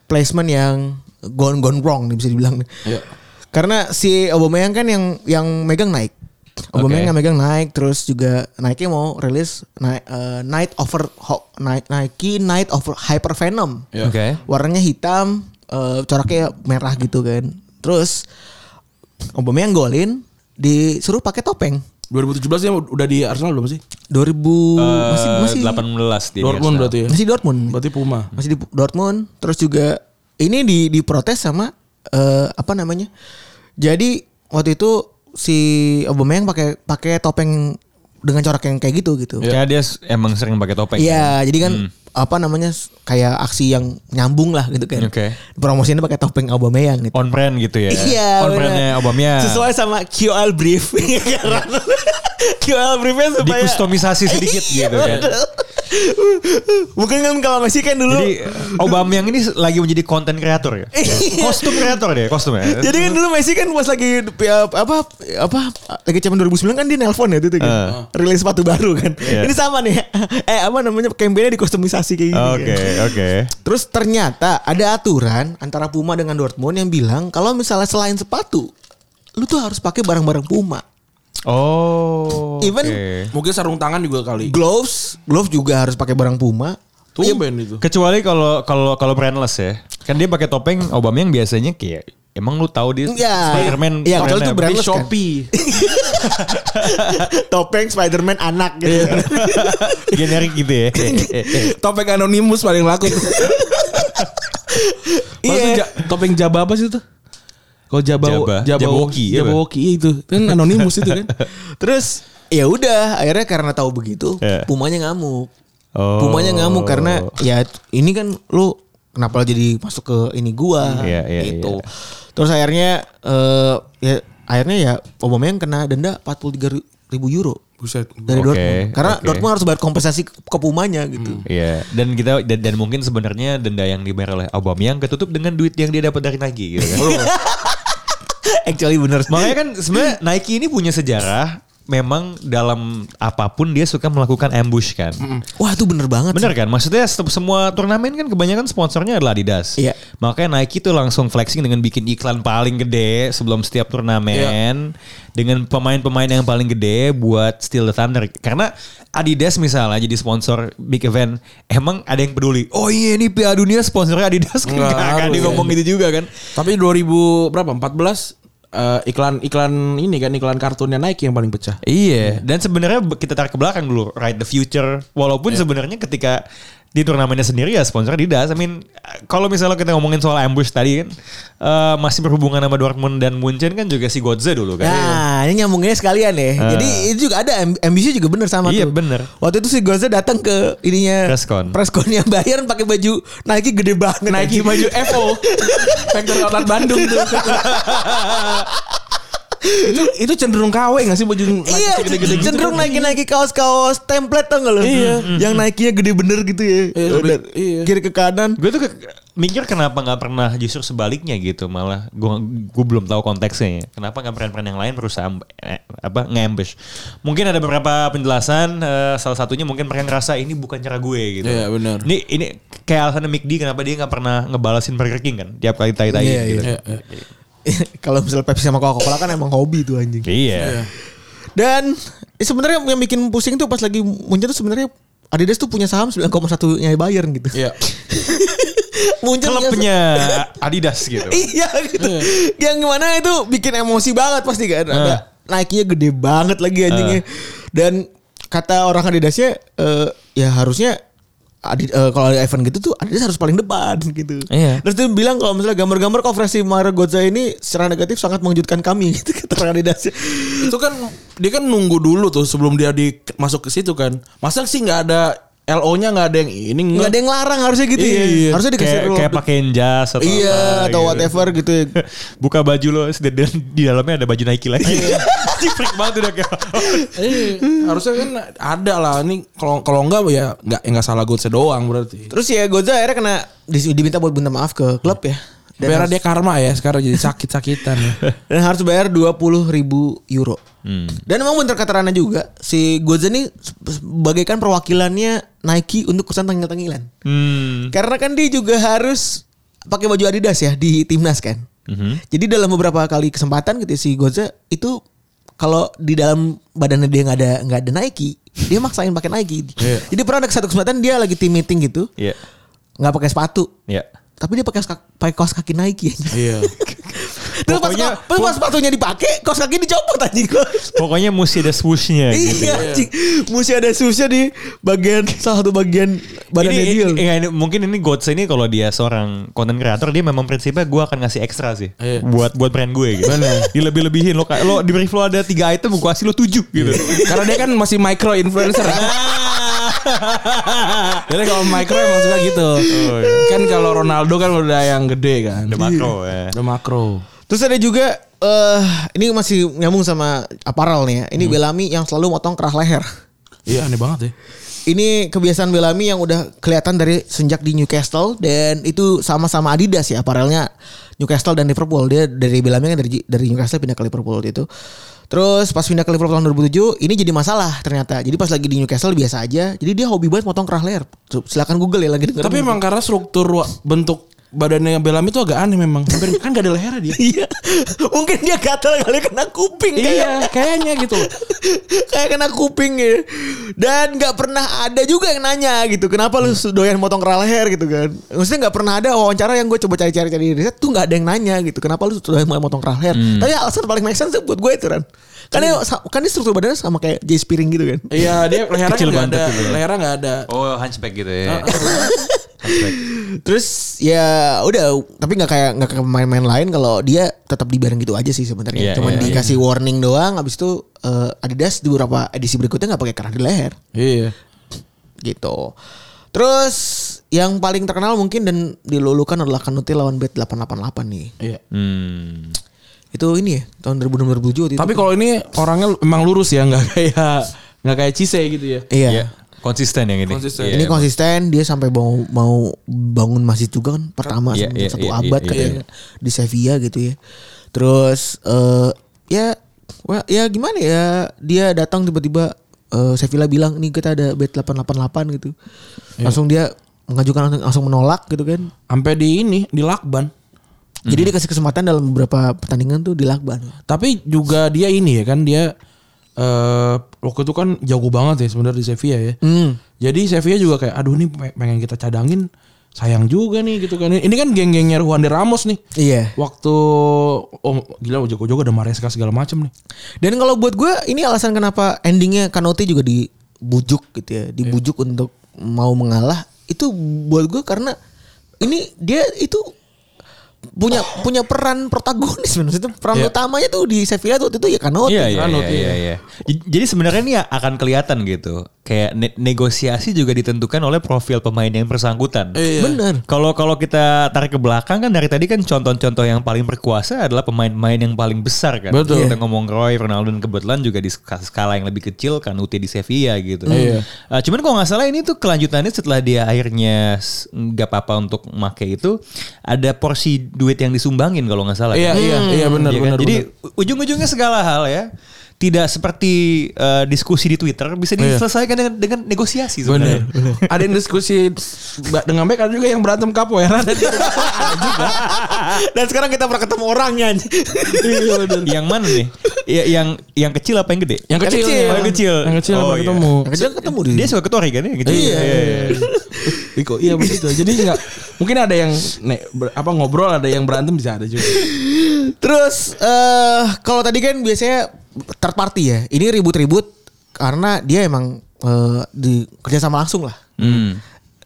placement yang gone gone wrong nih bisa dibilang. Iya. Karena si Aubameyang kan yang yang megang naik. Aubameyang Oke. yang megang naik terus juga Nike mau rilis Ni- eh, Night Over Ho- Ni- Nike Night Over Hyper Venom. Iya. Oke. Warnanya hitam, eh, coraknya merah gitu kan. Terus Aubameyang golin disuruh pakai topeng. 2017 dia udah di Arsenal belum sih? 2000 masih Eh, masih 18 dia. Dortmund berarti ya. masih Dortmund. Berarti Puma. Masih di Dortmund. Terus juga ini di diprotes sama eh, apa namanya? Jadi waktu itu si Aubameyang pakai pakai topeng dengan corak yang kayak gitu gitu. Kayak dia emang sering pakai topeng. Iya, jadi kan apa namanya kayak aksi yang nyambung lah gitu kan. Oke. Promosinya pakai topeng Aubameyang gitu. On brand gitu ya. Iya, On brandnya Aubameyang. Sesuai sama QL brief. QL briefnya supaya Dikustomisasi sedikit gitu kan. Mungkin kan kalau Messi kan dulu Jadi Aubameyang ini lagi menjadi konten kreator ya. Iya. kostum kreator deh, kostum ya. Jadi kan dulu Messi kan pas lagi ya, apa apa lagi zaman 2009 kan dia nelpon ya itu kan. Eh. Rilis sepatu baru kan. Iya. Ini sama nih. Eh apa namanya campaignnya dikustomisasi kayak gini. Oke, kan. oke. Terus ternyata ada aturan antara Puma dengan Dortmund yang bilang kalau misalnya selain sepatu lu tuh harus pakai barang-barang Puma. Oh. Even oke. Mungkin sarung tangan juga kali. gloves, gloves juga harus pakai barang Puma. Tumben itu. Kecuali kalau kalau kalau brandless ya. Kan dia pakai topeng Obama yang biasanya kayak emang lu tahu dia Ya. Spider-Man Iya, kecuali itu brandless kan. Shopee. Topeng Spider-Man anak gitu. generik gitu ya. Topeng anonimus paling laku. Iya. Iya. topeng Jaba apa sih itu? Kalau Jaba Jaba. Jaba Jabberwocky, ya, itu. Kan anonimus itu kan. Terus ya udah akhirnya karena tahu begitu, Iya. Pumanya ngamuk. Oh. Pumanya ngamuk karena ya ini kan lu kenapa jadi masuk ke ini gua Iya, iya, gitu. iya. Terus akhirnya eh ya akhirnya ya Obama yang kena denda 43 ribu euro Buset. dari Oke, Dortmund. Karena oke. Dortmund harus bayar kompensasi ke, Pumanya gitu. Iya, dan kita dan, dan mungkin sebenarnya denda yang dibayar oleh Aubameyang ketutup dengan duit yang dia dapat dari Nike gitu kan. Actually bener. Makanya kan sebenarnya Nike ini punya sejarah memang dalam apa pun dia suka melakukan ambush kan. Wah itu bener banget. Bener kan? Maksudnya semua turnamen kan kebanyakan sponsornya adalah Adidas. Iya. Makanya Nike tuh langsung flexing dengan bikin iklan paling gede sebelum setiap turnamen dengan pemain-pemain yang paling gede buat Steal the Thunder. Karena Adidas misalnya jadi sponsor big event, emang ada yang peduli. Oh iya ini Piala Dunia sponsornya Adidas kan Nggak nggak kan ya. ngomong gitu juga kan. Tapi 2000 berapa? 14 eh, iklan iklan ini kan iklan kartunnya Nike yang paling pecah. Iya, dan sebenarnya kita tarik ke belakang dulu, Ride the Future. Walaupun sebenarnya ketika di turnamennya sendiri ya sponsor Adidas. I mean, kalau misalnya kita ngomongin soal ambush tadi kan eh, masih berhubungan sama Dortmund dan Munchen kan juga si Godze dulu kan. Nah, ini nyambunginnya sekalian ya. Ah. Jadi itu juga ada ambisi juga bener sama Iya, tuh. bener. Waktu itu si Goza datang ke ininya Presscon. Presscon yang bayar pakai baju Nike gede banget. Nike baju FO Factory Outlet Bandung tuh. itu itu cenderung KW gak sih baju Nike Iya, segede-gede gitu cenderung kan? Nike Nike kaos-kaos template tau gak lo? Iya. Yang Nike-nya gede bener gitu ya. Iya, Udah, iya. Kiri ke kanan. Gue tuh ke- mikir kenapa nggak pernah justru sebaliknya gitu malah gue gue belum tahu konteksnya ya. Kenapa nggak brand-brand yang lain berusaha eh, apa nge-ambush? Mungkin ada beberapa penjelasan. eh, salah satunya mungkin mereka ngerasa ini bukan cara gue gitu. Iya, benar. Ini ini kayak alasan McD kenapa dia nggak pernah ngebalasin Burger King kan tiap kali tai-tai Iya, gitu. Iya, iya. Kalau misalnya Pepsi sama Coca-Cola kan emang hobi tuh anjing. Iya. Dan eh, sebenarnya yang bikin pusing tuh pas lagi muncul tuh sebenarnya Adidas tuh punya saham 9,1-nya Bayern gitu. Iya. muncul Klubnya Adidas gitu. Iya gitu. Yang gimana itu bikin emosi banget pasti kan. Ada Nike-nya gede banget lagi anjingnya. Dan kata orang Adidasnya eh, ya harusnya Adi, eh, kalau ada event gitu tuh Adidas harus paling depan gitu. Iya. Terus dia bilang kalau misalnya gambar-gambar konferensi Mario Gotza ini secara negatif sangat mengejutkan kami gitu kata Adidasnya. itu kan dia kan nunggu dulu tuh sebelum dia di masuk ke situ kan. Masa sih nggak ada LO-nya nggak ada yang ini Nggak ada yang larang harusnya gitu ya. Iya. Harusnya dikasih Kayak, kayak pakein jas atau Iya apa atau gitu. whatever gitu ya. Buka baju lo dan di dalamnya ada baju Nike lagi. Anjing freak banget udah kayak. Iya, harusnya kan ada lah. Ini kalau kalau enggak ya nggak ya nggak salah gue doang berarti. Terus ya Goza akhirnya kena di- diminta buat minta maaf ke klub ya. Dan Biar harus- dia karma ya sekarang jadi sakit-sakitan ya. dan harus bayar 20 ribu euro. Hmm. Dan emang bener kata Rana juga, si Goza ini bagaikan perwakilannya Nike untuk kesan tanggal-tanggilan. Hmm. Karena kan dia juga harus pakai baju Adidas ya di timnas kan. Mhm. Jadi dalam beberapa kali kesempatan gitu si Goza itu kalau di dalam badannya dia nggak ada nggak ada Nike, dia maksain pakai Nike. Iya. Jadi pernah ada satu kesempatan dia lagi team meeting gitu, Iya. nggak pakai sepatu, Iya. tapi dia pakai pakai kaos kaki Nike. Iya. Terus pas, Pokoknya- pas, pas sepatunya dipakai, kaos kaki dicopot anjing. Pokoknya mesti ada swooshnya gitu. iya anjing. Mesti ada susnya di bagian salah satu bagian badannya ini, dia. ini- ini- mungkin ini Gods ini kalau dia seorang content creator dia memang prinsipnya gue akan ngasih ekstra sih Iya. buat buat brand gue gitu. Dilebih-lebihin lo kayak lo di brief lo ada tiga item gue kasih lo tujuh gitu. Karena dia kan masih micro influencer. Jadi kalau micro emang suka gitu. Kan kalau Ronaldo kan udah yang gede kan. Udah makro ya. Udah makro. Terus ada juga eh ini masih nyambung sama apparel nih ya. Ini Hmm. Bellamy yang selalu motong kerah leher. Iya aneh banget ya. Ini kebiasaan Bellamy yang udah kelihatan dari sejak di Newcastle dan itu sama-sama Adidas ya apparelnya Newcastle dan Liverpool. Dia dari Bellamy kan dari dari Newcastle pindah ke Liverpool itu. Terus pas pindah ke Liverpool tahun 2007 ini jadi masalah ternyata. Jadi pas lagi di Newcastle biasa aja. Jadi dia hobi banget motong kerah leher. Silakan Google ya lagi dengerin. Tapi emang karena struktur bentuk badannya Belam itu agak aneh memang. Hampir kan gak ada lehernya dia. Iya. Mungkin dia gatal kali kena kuping kayak iya, kayaknya gitu. kayak kena kuping ya. Dan nggak pernah ada juga yang nanya gitu. Kenapa lu doyan motong kera leher gitu kan? Maksudnya nggak pernah ada wawancara yang gue coba cari-cari cari riset tuh nggak ada yang nanya gitu. Kenapa lu doyan motong kera leher? Tapi alasan paling make sense buat gue itu kan. Kan dia, kan dia struktur badannya sama kayak Jay Spearing gitu kan. Iya, dia lehernya Kecil nggak banget ada. gitu ya. Lehernya nggak ada. Oh, hunchback gitu ya. Terus ya udah tapi nggak kayak nggak kayak pemain-pemain lain kalau dia tetap dibiarin gitu aja sih sebenarnya. Iya, Cuman iya, dikasih warning doang habis itu eh, Adidas di beberapa edisi berikutnya nggak pakai kerah di leher Iya. gitu. Terus yang paling terkenal mungkin dan dilulukan adalah Kanute lawan Bet 888 nih. Iya. Hmm. Itu ini ya tahun 2007 waktu itu. Tapi kalau ini orangnya emang lurus ya, nggak kayak nggak kayak Cise gitu ya. iya. Iya. Konsisten yang ini. Konsisten. Iya, Ini emang. konsisten dia sampai mau mau bangun masjid juga kan pertama Iya, sama iya, satu iya, abad iya, katanya di Sevilla gitu ya. Terus eh ya wah, ya gimana ya dia datang tiba-tiba eh, Sevilla bilang nih kita ada bet 888 gitu. Langsung dia mengajukan langsung, langsung menolak gitu kan. Sampai di ini di lakban. Jadi dikasih kesempatan dalam beberapa pertandingan tuh di lakban. Tapi juga dia ini ya kan dia eh waktu itu kan jago banget ya sebenarnya di Sevilla ya. Hmm. Jadi Sevilla juga kayak aduh nih pe- pengen kita cadangin sayang juga nih gitu kan. Ini kan geng-gengnya Juan de Ramos nih. Iya. Waktu oh gila jago-jago ada Maresca segala macam nih. Dan kalau buat gue ini alasan kenapa endingnya Kanote juga dibujuk gitu ya, dibujuk untuk mau mengalah itu buat gue karena ini dia itu punya punya peran protagonis maksudnya peran Iya. utamanya tuh di Sevilla tuh waktu itu ya. Iya, iya, Kanut, iya, iya. iya, iya. J- Jadi sebenarnya ini akan kelihatan gitu. Kayak ne- negosiasi juga ditentukan oleh profil pemain yang bersangkutan. Iya. Bener. Kalau kalau kita tarik ke belakang kan dari tadi kan contoh-contoh yang paling berkuasa adalah pemain-pemain yang paling besar kan. Betul. Kita ngomong Roy, Ronaldo dan kebetulan juga di sk- skala yang lebih kecil Kanute di Sevilla gitu. Iya. Uh, cuman kalau nggak salah ini tuh kelanjutannya setelah dia akhirnya nggak apa-apa untuk make itu ada porsi duit yang disumbangin kalau nggak salah. Iya kan? iya iya benar Iya kan? benar. Jadi ujung-ujungnya segala hal ya tidak seperti uh, diskusi di Twitter bisa Iya. diselesaikan dengan dengan negosiasi Bener. sebenarnya. ada yang diskusi dengan baik ada juga yang berantem kapoeira ada juga. Dan sekarang kita pernah ketemu orangnya. yang mana nih? Ya, yang yang kecil apa yang gede? Yang kecil. kecil. Oh, yang kecil. Yang kecil Oh, pernah iya. ketemu. Yang kecil ketemu di Dia suka ketori kan ya? Gitu. Iya. Iko, iya begitu. Jadi nggak mungkin ada yang ne, ber- apa ngobrol ada yang berantem bisa ada juga. Terus eh kalau tadi kan biasanya third party ya. Ini ribut-ribut karena dia emang eh, di kerja sama langsung lah. Hmm.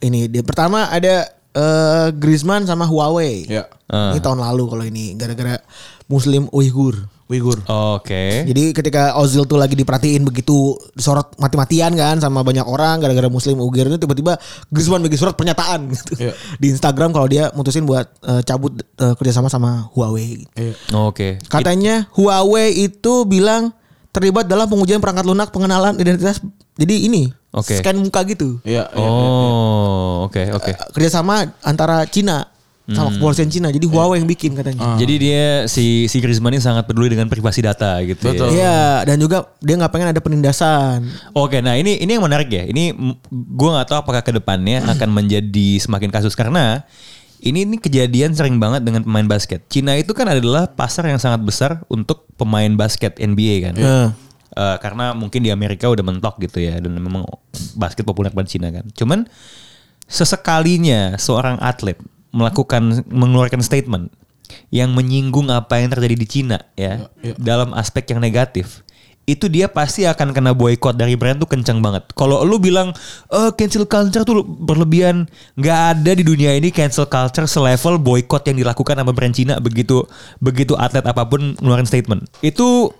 Ini dia pertama ada eh, Griezmann sama Huawei. Ya. Ah. Ini tahun lalu kalau ini gara-gara Muslim Uighur. Uyghur. Oke. Jadi ketika Ozil tuh lagi diperhatiin begitu disorot mati-matian kan sama banyak orang gara-gara Muslim Uighur ini tiba-tiba Griezmann bikin surat pernyataan gitu Iya. di Instagram kalau dia mutusin buat eh, cabut eh, kerjasama sama Huawei. Iya. Oke. Katanya Huawei itu bilang terlibat dalam pengujian perangkat lunak pengenalan identitas. Jadi ini Oke. scan muka gitu. Iya. iya. Oh, oke oke. Eh, Kerjasama antara Cina sama kepolisian Cina. Jadi Huawei yang bikin katanya. Jadi dia si si Griezmann ini sangat peduli dengan privasi data gitu Betul. ya. Iya dan juga dia nggak pengen ada penindasan. Oke, nah ini ini yang menarik ya. Ini gue nggak tahu apakah ke depannya akan menjadi semakin kasus karena ini ini kejadian sering banget dengan pemain basket. Cina itu kan adalah pasar yang sangat besar untuk pemain basket NBA kan. Iya. Eh, karena mungkin di Amerika udah mentok gitu ya dan memang basket populer banget Cina kan. Cuman sesekalinya seorang atlet melakukan mengeluarkan statement yang menyinggung apa yang terjadi di Cina ya, dalam aspek yang negatif itu dia pasti akan kena boykot dari brand tuh kencang banget. Kalau lu bilang eh cancel culture tuh berlebihan, nggak ada di dunia ini cancel culture selevel boykot yang dilakukan sama brand Cina begitu begitu atlet apa pun ngeluarin statement. Itu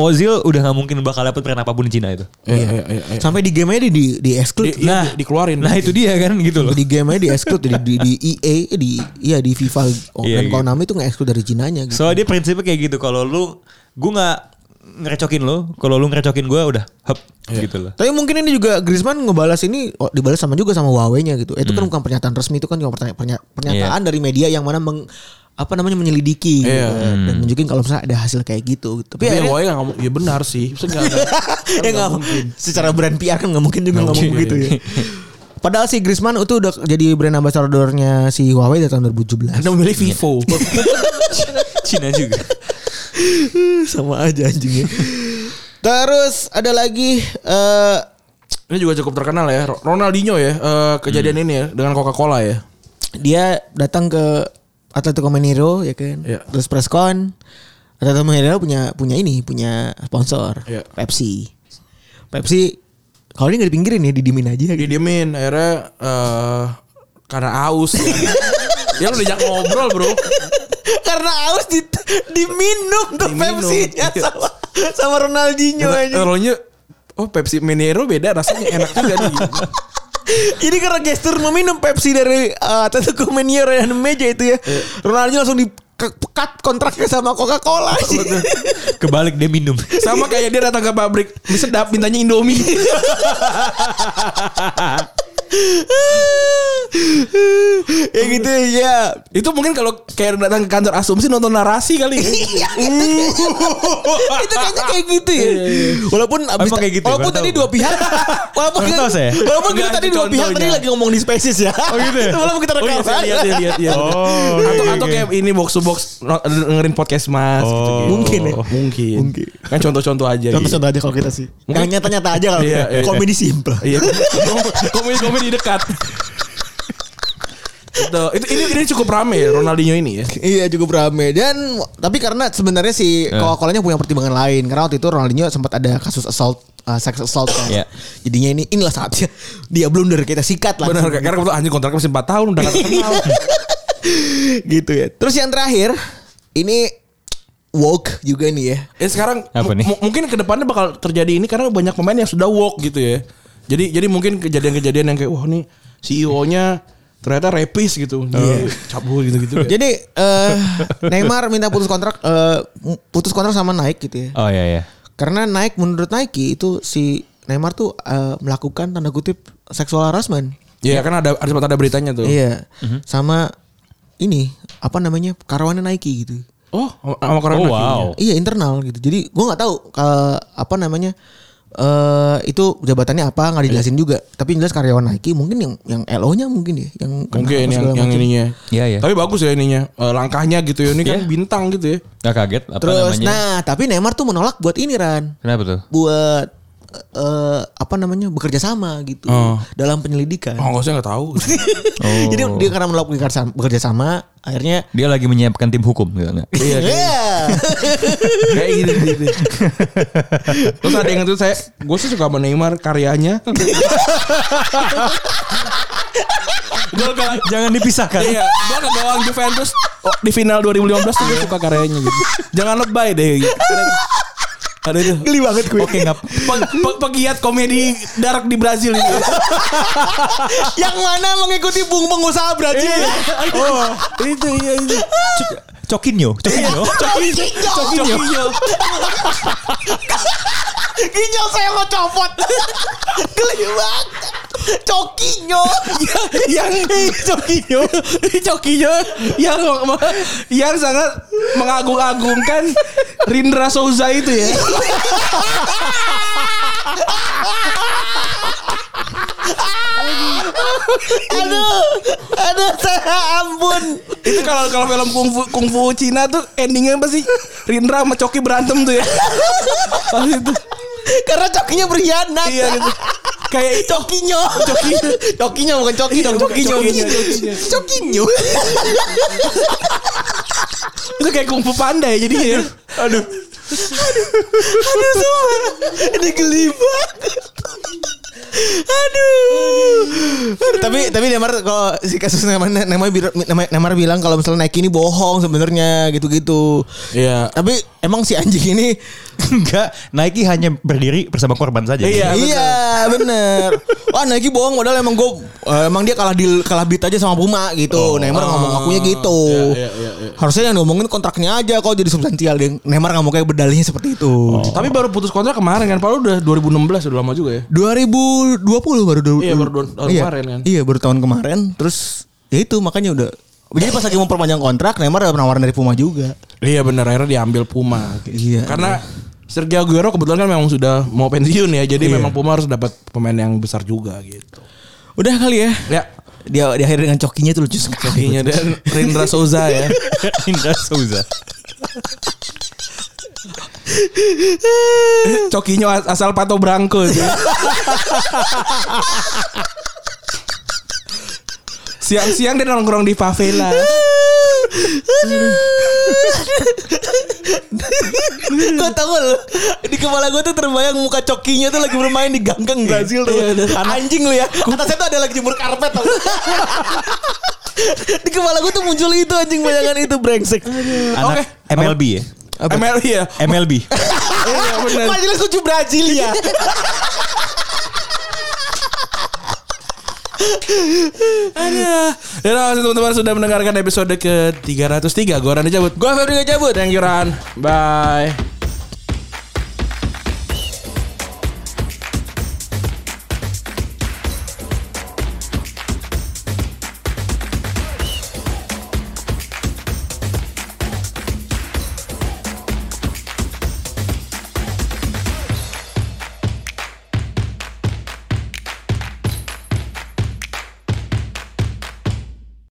Ozil udah nggak mungkin bakal dapet brand apa pun di Cina itu. Iya, iya, iya, iya. Sampai di game di di, di exclude. Di- iya, di- dikeluarin. Nah itu dia kan gitu loh. di game di exclude di, di, di EA di iya di FIFA oh, Iya, dan gitu. Konami itu nggak exclude dari Cinanya gitu. Soalnya dia prinsipnya kayak gitu. Kalau lu, gue nggak ngerecokin lo. Kalau lu ngerecokin gue udah hep gitu loh. Tapi mungkin ini juga Griezmann ngebalas ini oh, dibalas sama juga sama Huawei-nya gitu. Itu kan bukan pernyataan resmi itu kan cuma pernya- pernyataan dari media yang mana meng, apa namanya menyelidiki gitu. Iya. dan nunjukin kalau misalnya ada hasil kayak gitu. Tapi, Tapi yang akhirnya- Huawei nggak ngomong, ya benar sih. Maksudnya ya nggak mungkin. Secara brand PR kan nggak mungkin juga ngomong mungkin. begitu ya. Padahal si Griezmann itu udah jadi brand ambassador-nya si Huawei dari tahun 2017. Anda memilih Vivo. Cina juga. Sama aja anjingnya. Terus ada lagi eh ini juga cukup terkenal ya. Ronaldinho ya eh, kejadian ini ya dengan Coca-Cola ya. dia datang ke Atletico Mineiro ya kan. Iya. Terus press con. Atletico Mineiro punya punya ini, punya sponsor. Iya. Pepsi. Pepsi kalau ini nggak dipinggirin ya, didimin aja gitu. Didiemin akhirnya eh karena aus. ya. Dia udah diajak ngobrol, Bro. Karena aus di, diminum tuh Diminum. Pepsi-nya Iya. sama sama Ronaldinho aja. Rolnya Oh Pepsi Mineiro beda rasanya enak juga nih. Ini karena gestur meminum Pepsi dari uh, Atletico Mineiro yang meja itu ya. Ronaldinho langsung di cut kontraknya sama Coca-Cola. Kebalik dia minum. Sama kayak dia datang ke pabrik mie sedap mintanya Indomie. ya gitu ya. Itu mungkin kalau kayak datang ke kantor asumsi nonton narasi kali. Iya, itu kayaknya kayak gitu ya. Walaupun abis Emang kayak gitu ya? walaupun tadi dua pihak walaupun kita, saya. walaupun kita tadi dua pihak tadi lagi ngomong di spaces ya. Oh gitu ya? walaupun kita Oh iya, lihat, lihat, lihat. Oh, atau iya, atau iya. kayak ini box to box dengerin podcast Mas Oh. gitu, Mungkin ya. Mungkin. Mungkin. Kan contoh-contoh aja. Contoh-contoh aja kalau kita sih. Yang nyata-nyata aja kalau Iya, iya, komedi simple. Komedi-komedi dekat. itu, itu ini, ini cukup rame ya Ronaldinho ini ya. Iya cukup rame dan tapi karena sebenarnya si Coca-Colanya punya pertimbangan lain karena waktu itu Ronaldinho sempat ada kasus assault uh, sex assault kan. Iya. Jadinya ini inilah saatnya dia blunder kita sikat lah. Benar karena kebetulan anjing kontraknya masih 4 tahun udah gak terkenal. gitu ya. Terus yang terakhir ini woke juga nih ya. Eh sekarang Apa nih? mu- mungkin ke depannya bakal terjadi ini karena banyak pemain yang sudah walk gitu ya. Jadi jadi mungkin kejadian-kejadian yang kayak wah nih CEO-nya ternyata rapis gitu. Dia cabul gitu-gitu. ya. Jadi eh Neymar minta putus kontrak eh, putus kontrak sama Nike gitu ya. Oh iya iya. Karena Nike menurut Nike itu si Neymar tuh eh, melakukan tanda kutip seksual harassment. Iya kan ada ada sempat ada beritanya tuh. Iya. Sama ini apa namanya karyawannya Nike gitu. Oh, sama Corona Oh, wow. Iya internal gitu. Jadi gua nggak tahu eh, apa namanya eh itu jabatannya apa nggak dijelasin juga. Tapi jelas karyawan Nike mungkin yang yang LO-nya mungkin ya yang Mungkin yang yang ininya. Iya, iya. Tapi bagus ya ininya. Eh, langkahnya gitu ya. Ini kan Iya. bintang gitu ya. Gak kaget apa Terus namanya? nah tapi Neymar tuh menolak buat ini Ran. Kenapa tuh? Buat eh apa namanya bekerja sama gitu Oh. dalam penyelidikan. Oh, enggak usah enggak tahu. Jadi dia karena menolak bekerja sama, akhirnya Dia lagi menyiapkan tim hukum gitu nggak? Iya. kayak- Iya. Kayak gitu gitu. Terus ada yang itu saya gue sih suka sama Neymar karyanya. Gol Jangan dipisahkan. Iya, gua ke gawang Juventus oh, di final 2015 tuh gue suka karyanya gitu. Jangan lebay deh gitu. Ada itu. Geli banget gue. Oke nggak. Pe- pe- pegiat komedi dark di Brazil itu. yang mana mengikuti bung pengusaha Brazil. Oh, itu iya itu. Cokinyo, Cokinyo. Cokinyo. Cokinyo. Ginjal saya mau copot. Geli banget. Cokinyo. yang Cokinyo, Cokinyo yang yang sangat mengagung-agungkan Rindra Souza itu ya. Aduh. Aduh saya ampun. itu kalau kalau film kungfu kungfu Cina tuh endingnya pasti Rindra sama Coki berantem tuh ya. Pasti itu. Karena cokinya berkhianat. Iya gitu. Kayak itu Cokinyo. Coki. Cokinyo bukan coki dong. Cokinyo. Cokinyo. Cokinyo. Itu kayak kungfu panda ya jadi ya. Aduh. Aduh semua. Ini geli banget. Aduh. Tapi tapi Neymar kalau si kasus Neymar Neymar, Neymar bilang kalau misalnya Nike ini bohong sebenarnya gitu-gitu. Iya. Tapi emang si anjing ini Enggak, Nike hanya berdiri bersama korban saja. Iya. iya bener. Wah Nike bohong padahal emang gue emang dia kalah di kalah beat aja sama Puma gitu. Neymar ngomong akunya gitu. Iya, iya, iya, iya. Harusnya yang ngomongin kontraknya aja kalau jadi substansial deh. Neymar nggak mau kayak berdalihnya seperti itu. Tapi baru putus kontrak kemarin kan. Padahal udah 2016 udah lama juga ya. 2020 baru du- Iya, baru tahun iya, kemarin kan. Iya, baru tahun kemarin. Terus ya itu makanya udah jadi pas lagi mau perpanjang kontrak Neymar ada penawaran dari Puma juga. Iya bener akhirnya diambil Puma. Iya. Karena Sergio Aguero kebetulan kan memang sudah mau pensiun ya. Jadi Iya. memang Puma harus dapat pemain yang besar juga gitu. Udah kali ya. Ya. Dia di akhir dengan cokinya tuh lucu sekali. Cokinya dan Rindra Souza ya. Indra Souza. Cokinya as- asal Pato Branco sih. Siang-siang dia nongkrong di favela. Gue tau lu Di kepala gue tuh terbayang muka cokinya tuh lagi bermain di ganggang Brazil tuh. Anjing lu ya. Atasnya tuh ada lagi jemur karpet tau. Di kepala gue tuh muncul itu anjing bayangan itu brengsek. Anak MLB ya. MLB ya. MLB. Iya benar. Majelis Lucu Brazil ya Aduh. Ya udah, teman-teman sudah mendengarkan episode ke 303. Gue Randy cabut. Gue Febri cabut Thank you Ran. Bye.